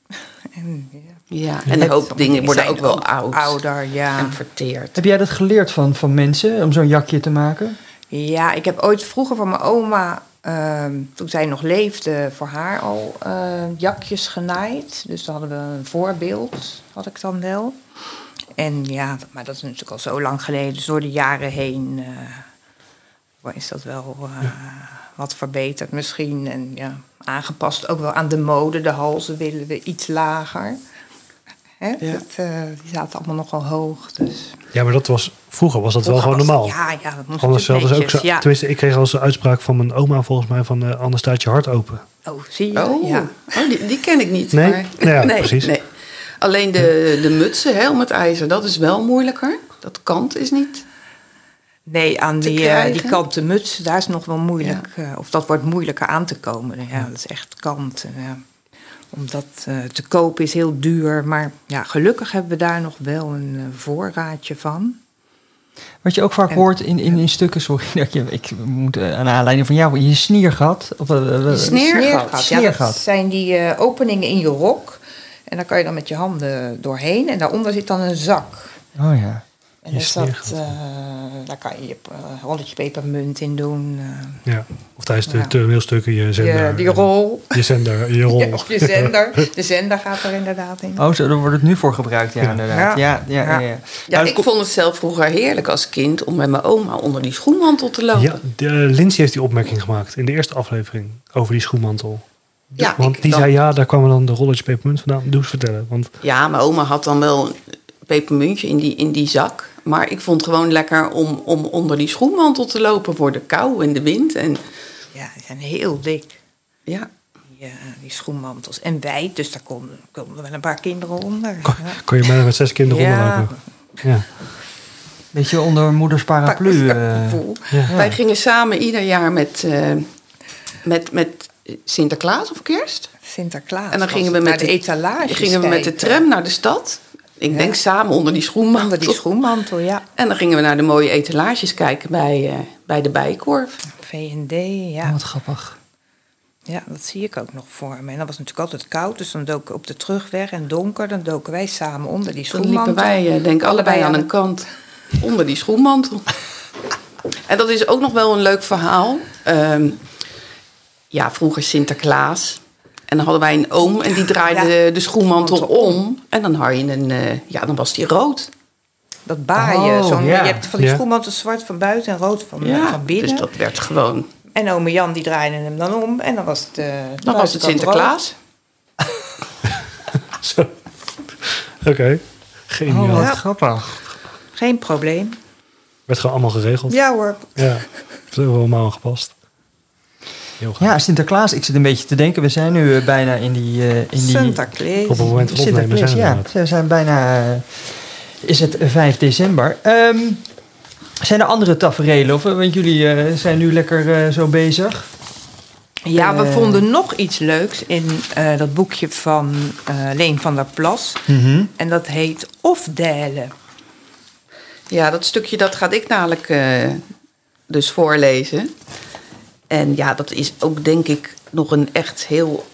En, ja. ja, en een hoop dingen worden ook wel oud Ouder, ja. en verteerd. Heb jij dat geleerd van, van mensen om zo'n jakje te maken? Ja, ik heb ooit vroeger van mijn oma, ehm, toen zij nog leefde, voor haar al eh, jakjes genaaid. Dus dan hadden we een voorbeeld, had ik dan wel. En ja, maar dat is natuurlijk al zo lang geleden. Dus door de jaren heen eh, is dat wel eh, wat verbeterd misschien. En ja, aangepast ook wel aan de mode. De halzen willen we iets lager. Hè? Ja. Dat, eh, die zaten allemaal nogal hoog. Dus. Ja, maar dat was, vroeger was dat wel gewoon was- normaal. Ja, ja, dat moest Anders hadden ze ook zo, ja. tenminste, ik kreeg al zo'n uitspraak van mijn oma volgens mij van eh, anders staat je hart open. Oh, zie je? Oh, Ja. oh die, die ken ik niet. Nee? Maar, Nou ja, nee, precies. nee. Alleen de, de mutsen hè, om het ijzer, dat is wel moeilijker. Dat kant is niet. Nee, aan die, eh, krijgen. die kanten muts, daar is nog wel moeilijk. eh, of dat wordt moeilijker aan te komen. Ja, dat is echt kant. ja. Om dat eh, te kopen is heel duur. Maar ja, gelukkig hebben we daar nog wel een eh, voorraadje van. Wat je ook vaak En- hoort in, in, in stukken, sorry dat je, ik moet eh, aan aanleiding van jou, je sniergat. Of, eh, eh, Je sneer- Sneergat. Ja, dat Sneergat. zijn die eh, openingen in je rok. En daar kan je dan met je handen doorheen. En daaronder zit dan een zak. Oh ja. En Je dus dat, eh, daar kan je je eh, rolletje pepermunt in doen. eh, Ja. Of tijdens de Ja. toneelstukken je zender. je, die rol. Je zender, je rol. Ja, of je zender. De zender gaat er inderdaad in. Oh, zo, daar wordt het nu voor gebruikt, ja, Ja. inderdaad. Ja, ja, ja. Ja. ja. Ja, Nou, ik vond het zelf vroeger heerlijk als kind om met mijn oma onder die schoenmantel te lopen. Ja, de, Lindsay heeft die opmerking gemaakt in de eerste aflevering over die schoenmantel. Ja, Want ik die dan- zei ja, daar kwamen dan de rolletjes pepermunt vandaan. Doe eens vertellen. Want Ja, mijn oma had dan wel een pepermuntje in die, in die zak. Maar ik vond het gewoon lekker om, om onder die schoenmantel te lopen voor de kou en de wind. En Ja, die zijn heel dik. Ja. Die, eh, die schoenmantels. En wijd, dus daar konden, konden wel een paar kinderen onder. Ja. Kon je bijna met zes kinderen Ja. onderlopen. Ja. Beetje onder moeders paraplu. eh. Gevoel. Wij gingen samen ieder jaar met, eh, met, met Sinterklaas of kerst. Sinterklaas. En dan gingen we met de de- etalage. gingen we met de tram naar de stad. Ik denk samen onder die schoenmantel. Onder die schoenmantel, ja. En dan gingen we naar de mooie etalages kijken bij, eh, bij de Bijkorf. V&D, Oh, ja. wat grappig. Ja, dat zie ik ook nog voor me. En dan was het natuurlijk altijd koud, dus dan doken op de terugweg en donker, dan doken wij samen onder die schoenmantel. liepen wij, eh, denk ik, allebei aan een kant onder die schoenmantel. En dat is ook nog wel een leuk verhaal. Ehm, ja, vroeger Sinterklaas. En dan hadden wij een oom en die draaide Ja. de schoenmantel om. En dan had je een, eh, ja, dan was die rood. Dat baaien. Oh, zo'n. Je hebt van die schoenmantel zwart van buiten en rood van, Ja, van binnen. dus dat werd gewoon. En ome Jan die draaide hem dan om en dan was het, eh, Dan was het. Sinterklaas. Zo. Oké. Geniaal. Oh, wat Ja. grappig. Geen probleem. Werd gewoon allemaal geregeld. Ja hoor. Ja. Het is allemaal aangepast. Ja, Sinterklaas. Ik zit een beetje te denken. We zijn nu eh, bijna in die... eh, in die Sinterklaas. Op het moment van opnemen Sinterklaas, zijn we ja. inderdaad. We zijn bijna... eh, is het 5 december. Ehm, zijn er andere tafereelen? Of, want jullie eh, zijn nu lekker eh, zo bezig. Ja, we vonden nog iets leuks in eh, dat boekje van eh, Leen van der Plas. En dat heet Ofdelen. Ja, dat stukje dat ga ik namelijk eh, dus voorlezen. En ja, dat is ook denk ik nog een echt heel,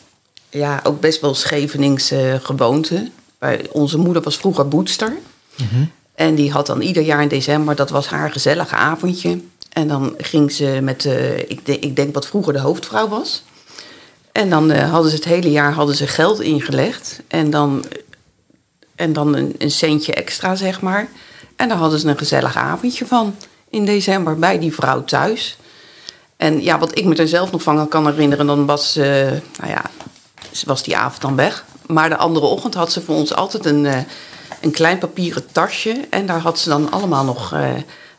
ja, ook best wel Scheveningse gewoonte. Onze moeder was vroeger boetster. En die had dan ieder jaar in december, dat was haar gezellige avondje. En dan ging ze met, ik, denk, ik denk wat vroeger de hoofdvrouw was. En dan eh, hadden ze het hele jaar hadden ze geld ingelegd. En dan, en dan een, een centje extra, zeg maar. En daar hadden ze een gezellig avondje van in december bij die vrouw thuis. En ja, wat ik me er zelf nog van kan herinneren, dan was, eh, nou ja, ze was die avond dan weg. Maar de andere ochtend had ze voor ons altijd een, eh, een klein papieren tasje. En daar had ze dan allemaal nog eh,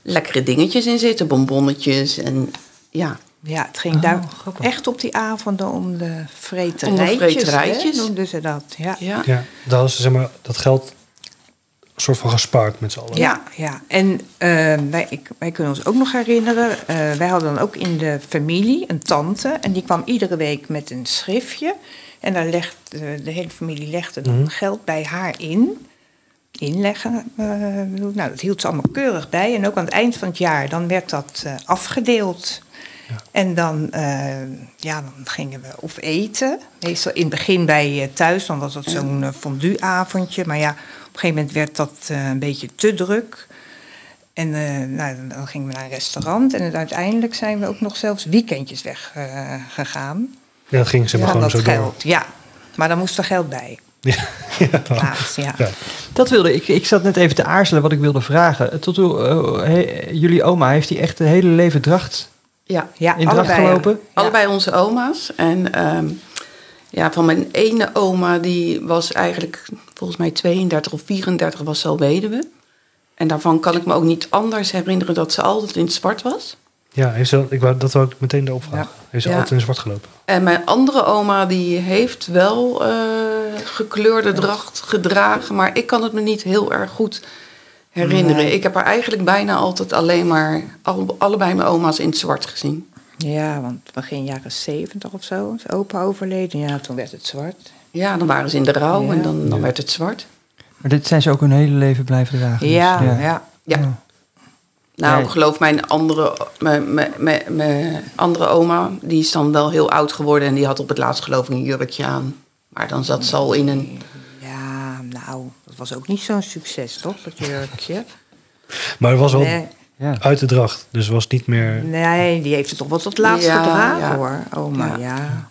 lekkere dingetjes in zitten, bonbonnetjes en ja. Ja, het ging daar echt op die avonden om de vreterijtjes. Om de vreterijtjes. hè, noemden ze dat. Ja. ja. Hadden ze zeg maar, dat geld soort van gespaard met z'n allen. Ja, ja. En eh, wij, ik, wij kunnen ons ook nog herinneren, eh, wij hadden dan ook in de familie een tante. En die kwam iedere week met een schriftje. En daar legt, eh, de hele familie legde dan geld bij haar in. Inleggen. nou, dat hield ze allemaal keurig bij. En ook aan het eind van het jaar, dan werd dat afgedeeld. En dan, ja, dan gingen we of eten. Meestal in het begin bij thuis, dan was dat zo'n fondue-avondje. Maar ja, een gegeven moment werd dat eh, een beetje te druk. En eh, nou, dan- dan gingen we naar een restaurant. En uiteindelijk zijn we ook nog zelfs weekendjes weggegaan. gegaan Ja, dat ging ze maar gewoon dat zo door. geld. Ja, maar dan moest er geld bij. Ja, ja. Ja. Ja. Dat wilde ik. Ik zat net even te aarzelen wat ik wilde vragen. Tot hoe, eh, he- jullie oma, heeft die echt het hele leven dracht ja. Ja, in dracht allebei. gelopen? Ja. Allebei onze oma's. En ehm, ja, van mijn ene oma, die was eigenlijk volgens mij 32 of 34, was ze al weduwe. En daarvan kan ik me ook niet anders herinneren dat ze altijd in het zwart was. Ja, heeft ze, ik wou, dat wou ik meteen erop vragen. Heeft ze Ja. altijd in zwart gelopen? En mijn andere oma, die heeft wel eh, gekleurde dracht gedragen. Maar ik kan het me niet heel erg goed herinneren. Nee. Ik heb haar eigenlijk bijna altijd alleen maar al- allebei mijn oma's in het zwart gezien. Ja, want begin jaren zeventig of zo is opa overleden. Ja, toen werd het zwart. Ja, dan waren ze in de rouw Ja. en dan, dan Ja. werd het zwart. Maar dit zijn ze ook hun hele leven blijven dragen. dus, Ja, ja. Ja. Ja. Nou, geloof mijn andere, mijn, mijn, mijn, mijn andere oma, die is dan wel heel oud geworden en die had op het laatst geloof ik een jurkje aan. Maar dan zat ze al in een. Ja, nou, dat was ook niet zo'n succes, toch, dat jurkje? Maar het was wel Nee, Ja. uit de dracht. Dus was niet meer... nee, die heeft het toch wel tot laatst Ja, gedragen, ja. hoor. Oma, ja. Ja.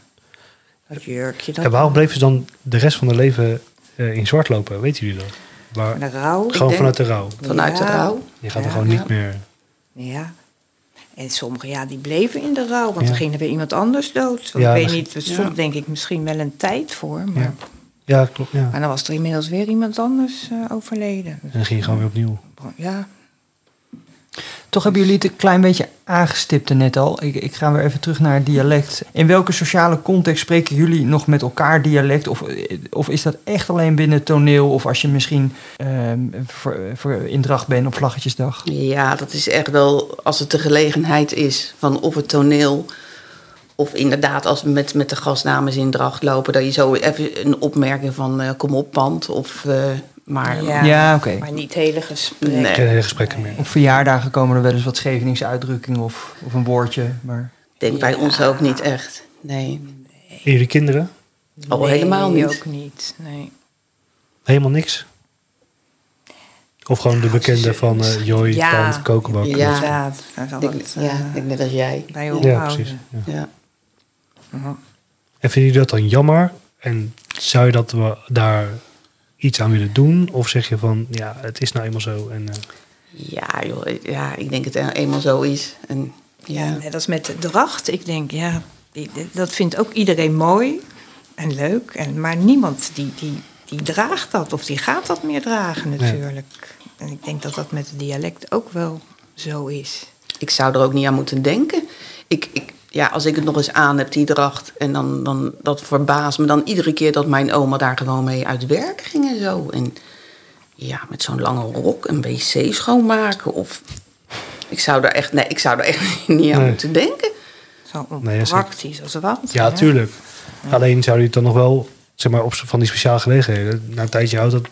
Dat jurkje, dat En waarom bleven ze dan de rest van hun leven eh, in zwart lopen? Weten jullie dat? Waar, van de rouw. gewoon denk- vanuit de rouw. Vanuit de rouw. Je gaat er Ja. gewoon niet meer... Ja. En sommigen, ja, die bleven in de rouw, want Ja. er ging er weer iemand anders dood. Want Ja, ik weet niet, er stond Ja. denk ik misschien wel een tijd voor. Maar, Ja. Ja, klopt. Ja. maar dan was er inmiddels weer iemand anders eh, overleden. En dan ging je gewoon weer opnieuw. Ja, Toch hebben jullie het een klein beetje aangestipt net al. Ik, ik ga weer even terug naar dialect. In welke sociale context spreken jullie nog met elkaar dialect? Of, of is dat echt alleen binnen toneel? Of als je misschien ehm, voor, in Dracht bent op Vlaggetjesdag? Ja, dat is echt wel als het de gelegenheid is van op het toneel. Of inderdaad, als we met, met de gastdames in dracht lopen, dat je zo even een opmerking van eh, kom op, pand. Of, eh, maar Ja, Ja, oké. maar niet hele gesprekken. Nee. Geen hele gesprekken meer. Op verjaardagen komen er wel eens wat Scheveningse uitdrukkingen of, of een woordje. Maar ik denk bij ons ook niet echt. Nee, En jullie kinderen? al helemaal niet. ook niet. Nee. Helemaal niks? Of gewoon de bekende van eh Joy, Ja. Tand, Kokenbak? Ja. Inderdaad, het ja, eh, ik denk net als jij. bij Ja, ophouden. precies. Ja. Ja. En vinden jullie dat dan jammer? En zou je dat we daar iets aan willen doen? Of zeg je van, ja, het is nou eenmaal zo. En, eh, Ja, joh, ja, ik denk het eenmaal zo is. En, Ja, ja. net als met de dracht. Ik denk, ja, dat vindt ook iedereen mooi en leuk. En, maar niemand die, die, die draagt dat of die gaat dat meer dragen natuurlijk. En ik denk dat dat met het dialect ook wel zo is. ik zou er ook niet aan moeten denken. Ik, ik, ja, als ik het nog eens aan heb, die dracht, en dan, dan dat verbaast me dan iedere keer dat mijn oma daar gewoon mee uit werk ging en zo. En ja, met zo'n lange rok een wc schoonmaken. Of ik zou er echt, nee, ik zou er echt niet aan Nee. moeten denken. Zo Nee, praktisch als wat. ja, tuurlijk. Alleen zou je het dan nog wel, zeg maar, op van die speciale gelegenheden. Na een tijdje houdt dat,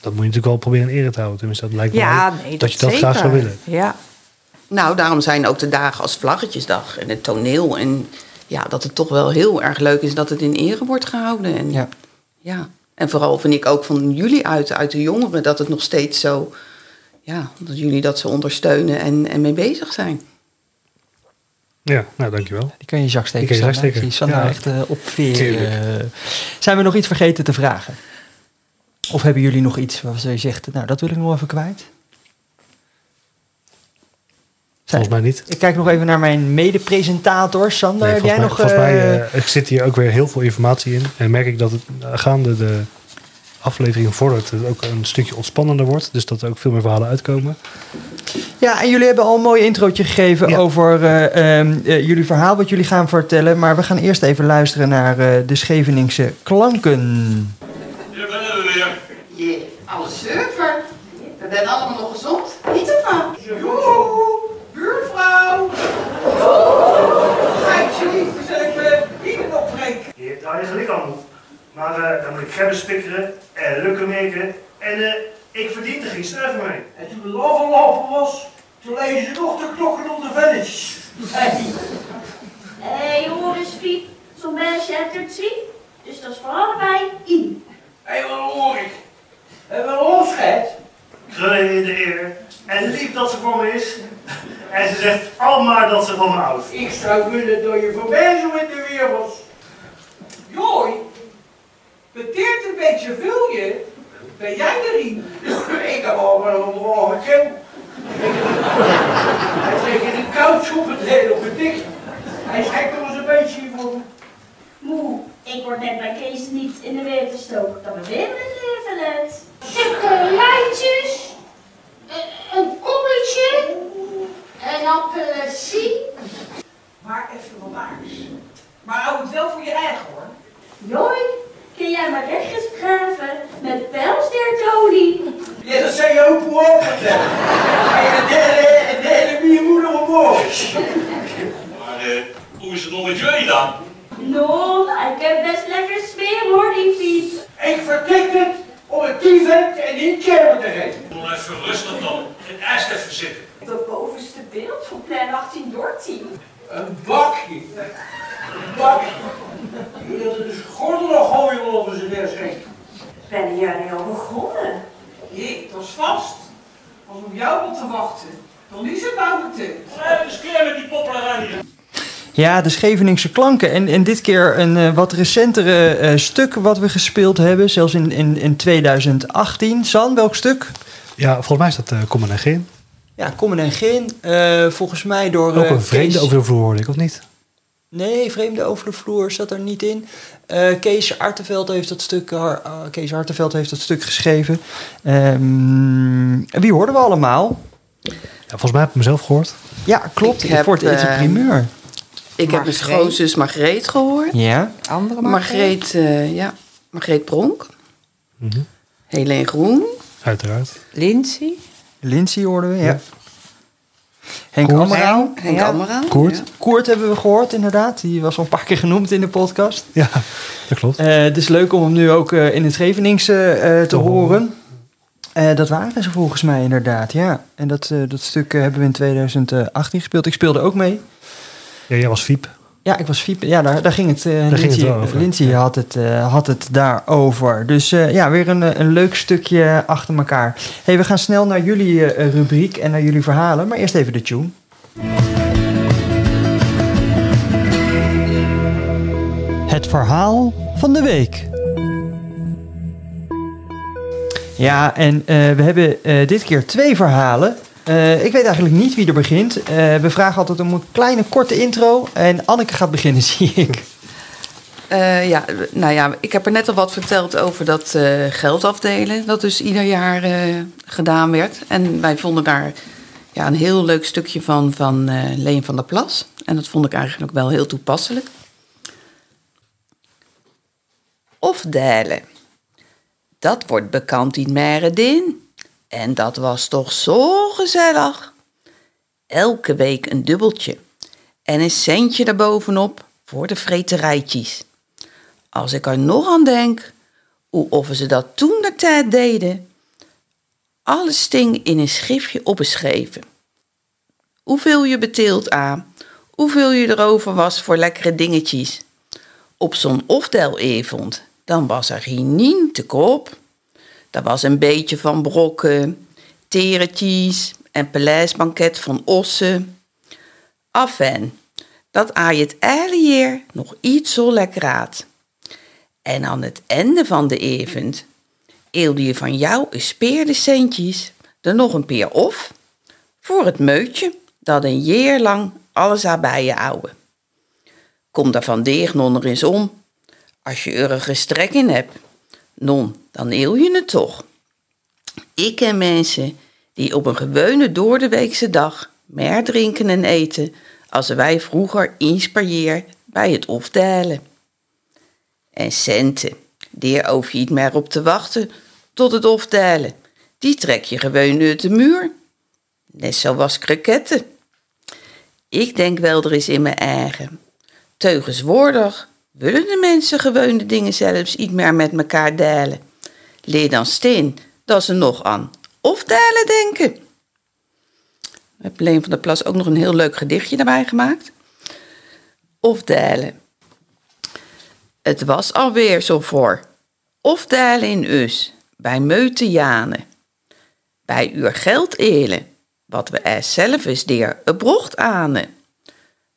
dat moet je natuurlijk wel proberen in ere te houden. Tenminste, dat lijkt me Ja, wel nee, dat je dat graag zou willen. Ja, Nou, daarom zijn ook de dagen als Vlaggetjesdag en het toneel. En ja, dat het toch wel heel erg leuk is dat het in ere wordt gehouden. En, ja. ja. en vooral vind ik ook van jullie uit, uit de jongeren, dat het nog steeds zo... Ja, dat jullie dat zo ondersteunen en, en mee bezig zijn. Ja, nou, dankjewel. Die kan je zak steken. Die kan je zak steken. Ja. echt eh, op veer. Tuurlijk. eh. Zijn we nog iets vergeten te vragen? Of hebben jullie nog iets waarvan je zegt, nou, dat wil ik nog even kwijt? Volgens mij niet. Ik kijk nog even naar mijn mede-presentator. Sander, Nee, heb jij volgens nog... mij, volgens mij eh, eh, er zit hier ook weer heel veel informatie in. En merk ik dat het eh, gaande de aflevering vordert het ook een stukje ontspannender wordt. Dus dat er ook veel meer verhalen uitkomen. Ja, en jullie hebben al een mooi introotje gegeven Ja. over eh, ehm, eh, jullie verhaal wat jullie gaan vertellen. Maar we gaan eerst even luisteren naar eh, de Scheveningse klanken. Je bent er weer. Je, alle surfer. We zijn allemaal nog gezond. Niet ervan. Joe, buurvrouw. Geitje lief, gezellig met iedereen daar is ik al. Maar eh, dan moet ik verder spikkeren en lukken meken. En eh, ik verdien er geen stuiver mee. En toen het afgelopen was, toen lezen ze nog de klokken om de. Hey. Hé, hoor eens, Fiep. Zo'n meisje hebt er drie. Dus dat is voor allebei in. Hé, wat hoor ik? En wel onschet. Krullen in de eer. En lief dat ze voor me is. En ze zegt al maar dat ze van me houdt. Ik zou willen dat je voor mij zo in de weer was. Jooi, beteert een beetje vul je. Ben jij erin? Ik heb al een ken. Hij zegt in een koud op het hele op het dik. Hij schijnt eens een beetje me. Moe, ik word net bij Kees niet in de weer gestoken. Dat beweer het leven net. Chocolaatjes, een, een kommetje, een appelsie. Maar even wat aardigs. Maar hou het wel voor je eigen hoor. Joi, kun jij maar rechtjes graven met pijlsteertolie? Ja, dat zei je ook vertellen. En de derde, de derde wie je moeder omhoog. Maar eh, hoe is het nog met jullie dan? No, ik heb best lekker sfeer hoor, die Fiep. Ik vertik het om het event en niet Cherry te geven. Doe even rustig dan. Geen eerst even zitten. Dat bovenste beeld van plan 1813. Een bakje. Een bakje. Je wilt er dus gordel nog gooien over zijn neerschenk. Ben jij al begonnen? Jee, dat is vast. Als op jou wat te wachten. Dan is het nou meteen. Ga eens keer met die poppelarij hier. Ja, de Scheveningse klanken. En, en dit keer een eh, wat recentere eh, stuk wat we gespeeld hebben. Zelfs in, in, in 2018. San, welk stuk? Ja, volgens mij is dat uh, Kommen en Geen. Ja, Kommen en Gin. Eh, volgens mij door... Ook een vreemde Kees- over de vloer hoorde ik, of niet? Nee, Vreemde over de vloer zat er niet in. Eh, Kees Arteveld heeft dat stuk, ah, Kees Arteveld heeft dat stuk geschreven. Ehm, en wie hoorden we allemaal? volgens mij heb ik hem zelf gehoord. Ja, klopt. Ik heb, voor het eerst eh, primeur. Ik heb mijn schoonzus Margreet gehoord. Ja. Andere Margreet, eh, ja, Margreet Bronk. Mhm. Helene Groen. Uiteraard. Lindsay. Lindsay hoorden we, ja. Ja. Henk. Ammerau. Henk Ja. Koert. Ja. Koert hebben we gehoord, inderdaad. Die was al een paar keer genoemd in de podcast. Ja, dat klopt. Eh, het is leuk om hem nu ook eh, in het Scheveningse eh, te Te horen. horen. Eh, dat waren ze volgens mij inderdaad, ja. En dat, eh, dat stuk hebben we in 2018 gespeeld. Ik speelde ook mee. Ja, jij was Fiep. Ja, ik was Fiep. Ja, daar, daar ging het. eh ging het Lindsay, wel over, Lindsay ja. had, het, eh, had het daarover. Dus eh, ja, weer een, een leuk stukje achter elkaar. hey, we gaan snel naar jullie rubriek en naar jullie verhalen. Maar eerst even de tune. Het verhaal van de week. Ja, en eh, we hebben eh, dit keer twee verhalen. Eh, ik weet eigenlijk niet wie er begint. Eh, we vragen altijd om een kleine korte intro. En Anneke gaat beginnen, zie ik. Eh, ja, nou ja, ik heb er net al wat verteld over dat geld afdelen. Dat dus ieder jaar gedaan werd. En wij vonden daar ja, een heel leuk stukje van van Leen van der Plas. En dat vond ik eigenlijk wel heel toepasselijk. Afdelen. Dat wordt bekend in Meredin. En dat was toch zo gezellig. Elke week een dubbeltje. En een centje daarbovenop voor de vreterijtjes. Als ik er nog aan denk, hoe of ze dat toen de tijd deden. Alles sting in een schriftje opgeschreven. Hoeveel je beteelt aan, hoeveel je erover was voor lekkere dingetjes. Op zo'n ofdelavond, dan was er geen te koop. Dat was een beetje van brokken, teretjes en paleisbanket van ossen. Afen, dat aai het hele jaar nog iets zo lekker uit. En aan het einde van de avond eelde je van jou een speerde centjes er nog een peer of voor het meutje dat een jaar lang alles aan bij je ouwe. Kom daar van deeg er eens om. Als je er een gestrek in hebt, non, dan eel je het toch. Ik ken mensen die op een gewone doordeweekse dag meer drinken en eten als wij vroeger jaar bij het opdelen. En centen, daar hoef je niet meer op te wachten tot het opdelen. Die trek je gewoon uit de muur. Net zoals kroketten. Ik denk wel er is in mijn eigen. Teugenswoordig willen de mensen gewoon dingen zelfs niet meer met elkaar delen. Leer dan steen dat ze nog aan of delen denken. We hebben Leen van der Plas ook nog een heel leuk gedichtje daarbij gemaakt. Of delen. Het was alweer zo voor. Of delen in us, bij meute Jane. Bij uw geld elen, wat we er zelf eens deer brocht ane.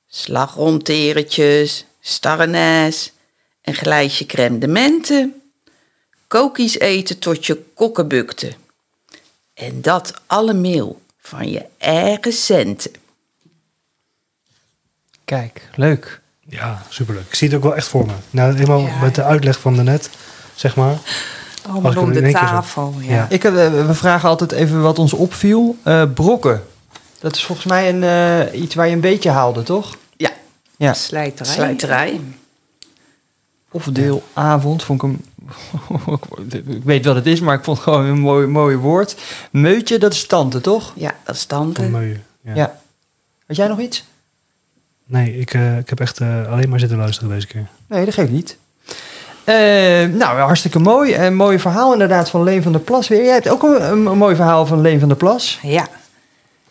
Slagroomteretjes, starrenes, een glijsje crème de mente. Kokies eten tot je kokken bukte. En dat allemaal van je eigen centen. Kijk, leuk. Ja, superleuk. Ik zie het ook wel echt voor me. Nou, helemaal Ja, met de uitleg van de net, zeg maar. Als Allemaal om de tafel. Ja. Ja. Ik heb, eh, we vragen altijd even wat ons opviel. Eh, brokken. Dat is volgens mij een, eh, iets waar je een beetje haalde, toch? Ja. Slijterij. slijterij. Of deelavond vond ik hem... ik weet wat het is, maar ik vond het gewoon een mooi, mooi woord. Meutje, dat is tante, toch? Ja, dat is Een tante. ja. Ja. Had jij nog iets? Nee, ik, eh, ik heb echt eh, alleen maar zitten luisteren deze keer. Nee, dat geeft niet. Eh, nou, hartstikke mooi. Een mooi verhaal inderdaad van Leen van der Plas weer. Jij hebt ook een, een, een mooi verhaal van Leen van der Plas. Ja.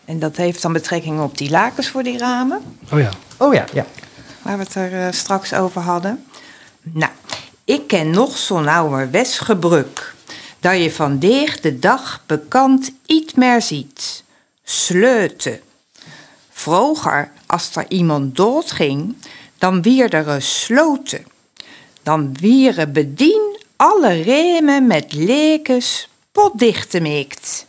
En dat heeft dan betrekking op die lakens voor die ramen. Oh ja. Oh ja, ja. Waar we het er eh, straks over hadden. Nou, ik ken nog zo'n ouderwets gebruk. Dat je vandaag de dag bekend iets meer ziet. Sleuten. Vroeger, als er iemand doodging, dan wier er een sloten. Dan wieren bedien alle remen met lekens potdicht gemaakt.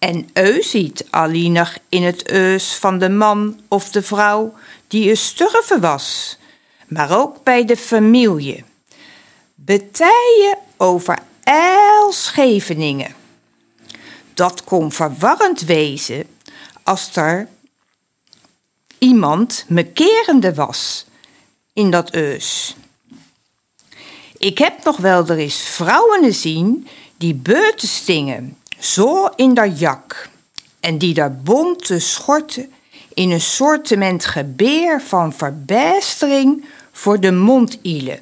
En u ziet alleen in het eus van de man of de vrouw die gestorven was, maar ook bij de familie. Betijen over El Scheveningen. Dat kon verwarrend wezen als er iemand me kerende was in dat eus. Ik heb nog wel er eens vrouwen zien die beuten stingen, zo in dat jak. En die daar bonte schorten in een sortement gebeer van verbijstering voor de mond ielen.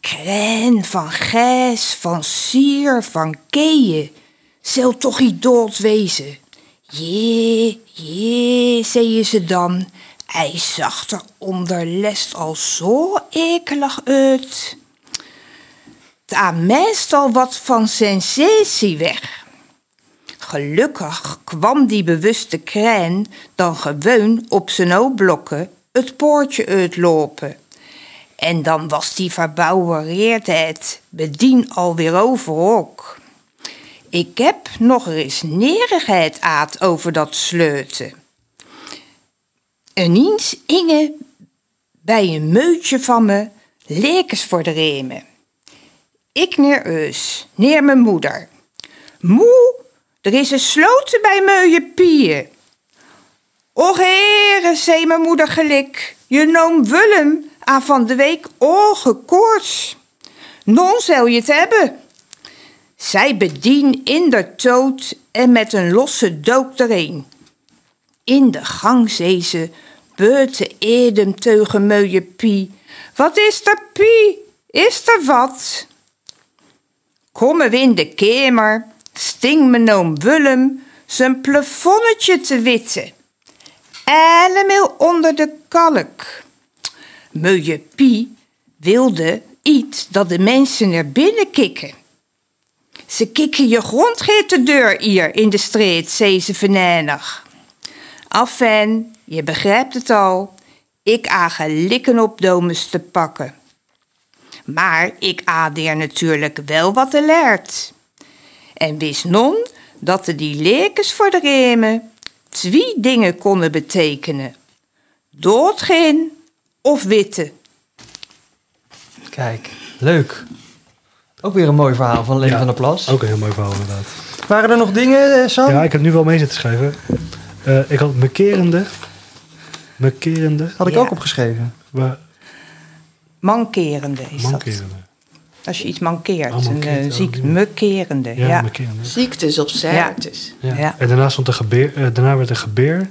Kren van gijs, van sier, van keeën, zal toch dood wezen. Jee, jee, zeiden ze dan. Hij zag er onder lest al zo ekelig uit. Daar meestal wat van sensatie weg. Gelukkig kwam die bewuste krijn dan gewoon op zijn oogblokken het poortje uitlopen. En dan was die verbouwereerdheid bedien alweer over ook. Ik heb nog eens nerigheid aat over dat sleuten. Ineens inge bij een meutje van me lekens voor de remen. Ik neer eus, neer mijn moeder. Moe, er is een sloten bij meuje pieën. Och heren, zei mijn moeder gelik, je noem Willem aan van de week ogenkoorts. Non zal je het hebben. Zij bedien in de toot en met een losse dook erin. In de gang zei ze, beute edem teugen meuje pie. Wat is er, pie? Is er wat? Komen we in de kamer, sting me noom Willem zijn plafonnetje te witten. Allemaal onder de kalk. Meuje Pie wilde iets dat de mensen er binnen kikken. Ze kikken je grondgeet de deur hier in de street, zei ze venijnig. Afijn, je begrijpt het al. Ik age likken op domus te pakken. Maar ik adeer natuurlijk wel wat er leert. En wist non dat er die lekens voor de remen twee dingen konden betekenen. Doodgaan of witte. Kijk, leuk. Ook weer een mooi verhaal van Leen Ja, van der Plas. Ook een heel mooi verhaal inderdaad. Waren er nog dingen, eh, Sam? Ja, ik heb nu wel mee zitten schrijven. Eh, ik had mekerende. Mekerende. Had ik Ja. ook opgeschreven. Waar, Mankerende is dat. Als je iets mankeert. Oh, een mankeert, eh, oh, ziek, ja. mekerende. Ja, Ja, mekerende. Ziektes of ziektes. Ja. Ja. En daarna stond er gebeer, eh, daarna werd er gebeer.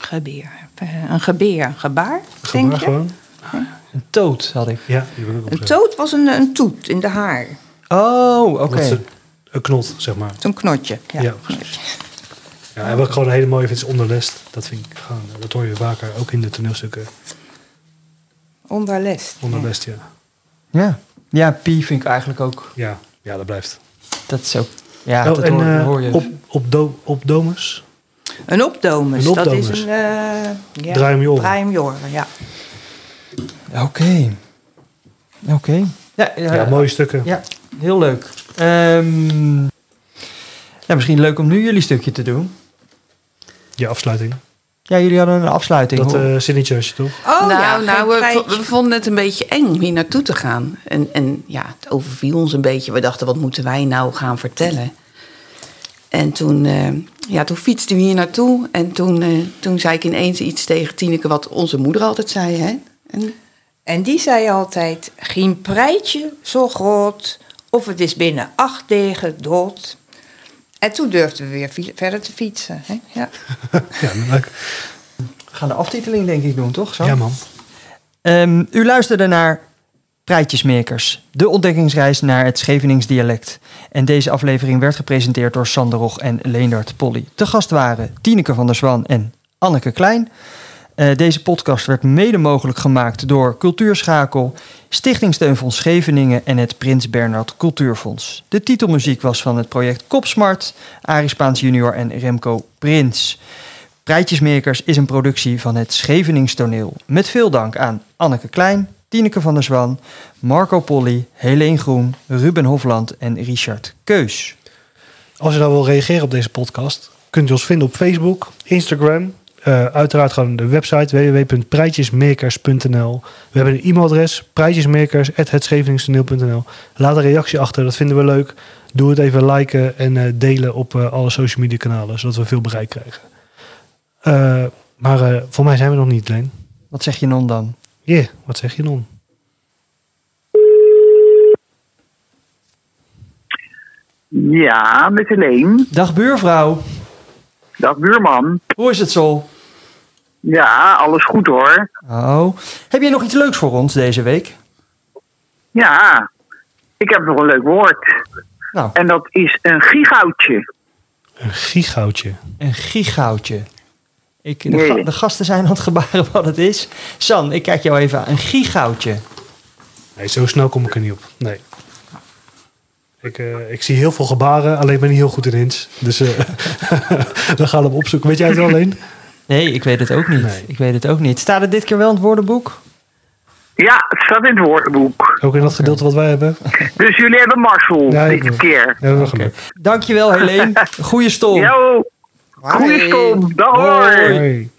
Gebeer. Eh, Een gebeer, een gebaar, denk Gebaar je? gewoon. Een toot had ik. Ja, die wil ik ook Een toot was een, een toet in de haar. Oh, oké. Dat is een, een knot, zeg maar. Zo'n knotje. Ja. Ja. Ja, en wat ik gewoon een hele mooie vind is onderlest. Dat vind ik gewoon, dat hoor je vaker ook in de toneelstukken. Onderlest. Onderlest, ja. Ja. Ja, Pie vind ik eigenlijk ook. Ja, ja dat blijft. Dat is ook. Ja, Oh, dat en hoor, eh, hoor je. op, op, do, op domus. Een opdomus. Een Dat opdomus. is een... eh, ja, Draai hem je oren. Draai hem je oren, ja. Oké. Oké. Ja, ja, Ja, mooie stukken. Ja, heel leuk. Ehm, ja, misschien leuk om nu jullie stukje te doen. Je afsluiting. Ja, jullie hadden een afsluiting. Dat Hoe- eh toch? Oh, nou, ja, nou geen we, we vonden het een beetje eng om hier naartoe te gaan. En, en ja, het overviel ons een beetje. We dachten, wat moeten wij nou gaan vertellen? En toen, eh, ja, toen fietsten we hier naartoe. En toen, eh, toen zei ik ineens iets tegen Tineke wat onze moeder altijd zei. Hè? En, En die zei altijd, geen prijtje zo groot, of het is binnen acht dagen dood. En toen durfden we weer verder te fietsen. Hè? Ja. Ja, leuk. We gaan de aftiteling denk ik doen, toch? Sam? Ja, man. Ehm, u luisterde naar Praatjesmakers, de ontdekkingsreis naar het Schevenings dialect. En deze aflevering werd gepresenteerd door Sander Rog en Leendert Polly. Te gast waren Tineke van der Zwan en Anneke Klein. Eh, deze podcast werd mede mogelijk gemaakt door Cultuurschakel, Stichting Steunfonds Scheveningen en het Prins Bernhard Cultuurfonds. De titelmuziek was van het project Kopsmart, Arie Spaans junior en Remco Prins. Prijtjesmakers is een productie van het Scheveningstoneel. Met veel dank aan Anneke Klein, Tineke van der Zwan, Marco Polly, Helene Groen, Ruben Hofland en Richard Keus. Als je nou wil reageren op deze podcast, kunt u ons vinden op Facebook, Instagram. Eh, uiteraard gewoon de website www.prijtjesmakers.nl. We hebben een e-mailadres prijtjesmakers.hetscheveningstoneel.nl. Laat een reactie achter, dat vinden we leuk. Doe het even liken en eh, delen op eh, alle social media kanalen, zodat we veel bereik krijgen. Eh, maar voor mij zijn we nog niet, Leen. Wat zeg je non dan? Yeah, wat zeg je non? Ja, met Helene. Dag buurvrouw. Dag buurman. Hoe is het zo? Ja, alles goed hoor. Oh. Heb je nog iets leuks voor ons deze week? Ja, ik heb nog een leuk woord. Nou. En dat is een gigoutje. Een gigoutje. Een gigoutje. Ik, de, Nee. ga- de gasten zijn aan het gebaren wat het is. San, ik kijk jou even aan. Een gigoutje. Nee, zo snel kom ik er niet op. Nee. Ik, eh, ik zie heel veel gebaren, alleen ben ik niet heel goed in hints. Dus eh, we gaan hem opzoeken. Weet jij het wel alleen? Nee, ik weet het ook niet. Ik weet het ook niet. Staat het dit keer wel in het woordenboek? Ja, het staat in het woordenboek. Ook in dat gedeelte wat wij hebben? Dus jullie hebben Marcel Ja, dit keer. Ja, we geluk. Dankjewel, Helene. Goeie stol. Yo, goeie stom. Dag hoor. Hoi.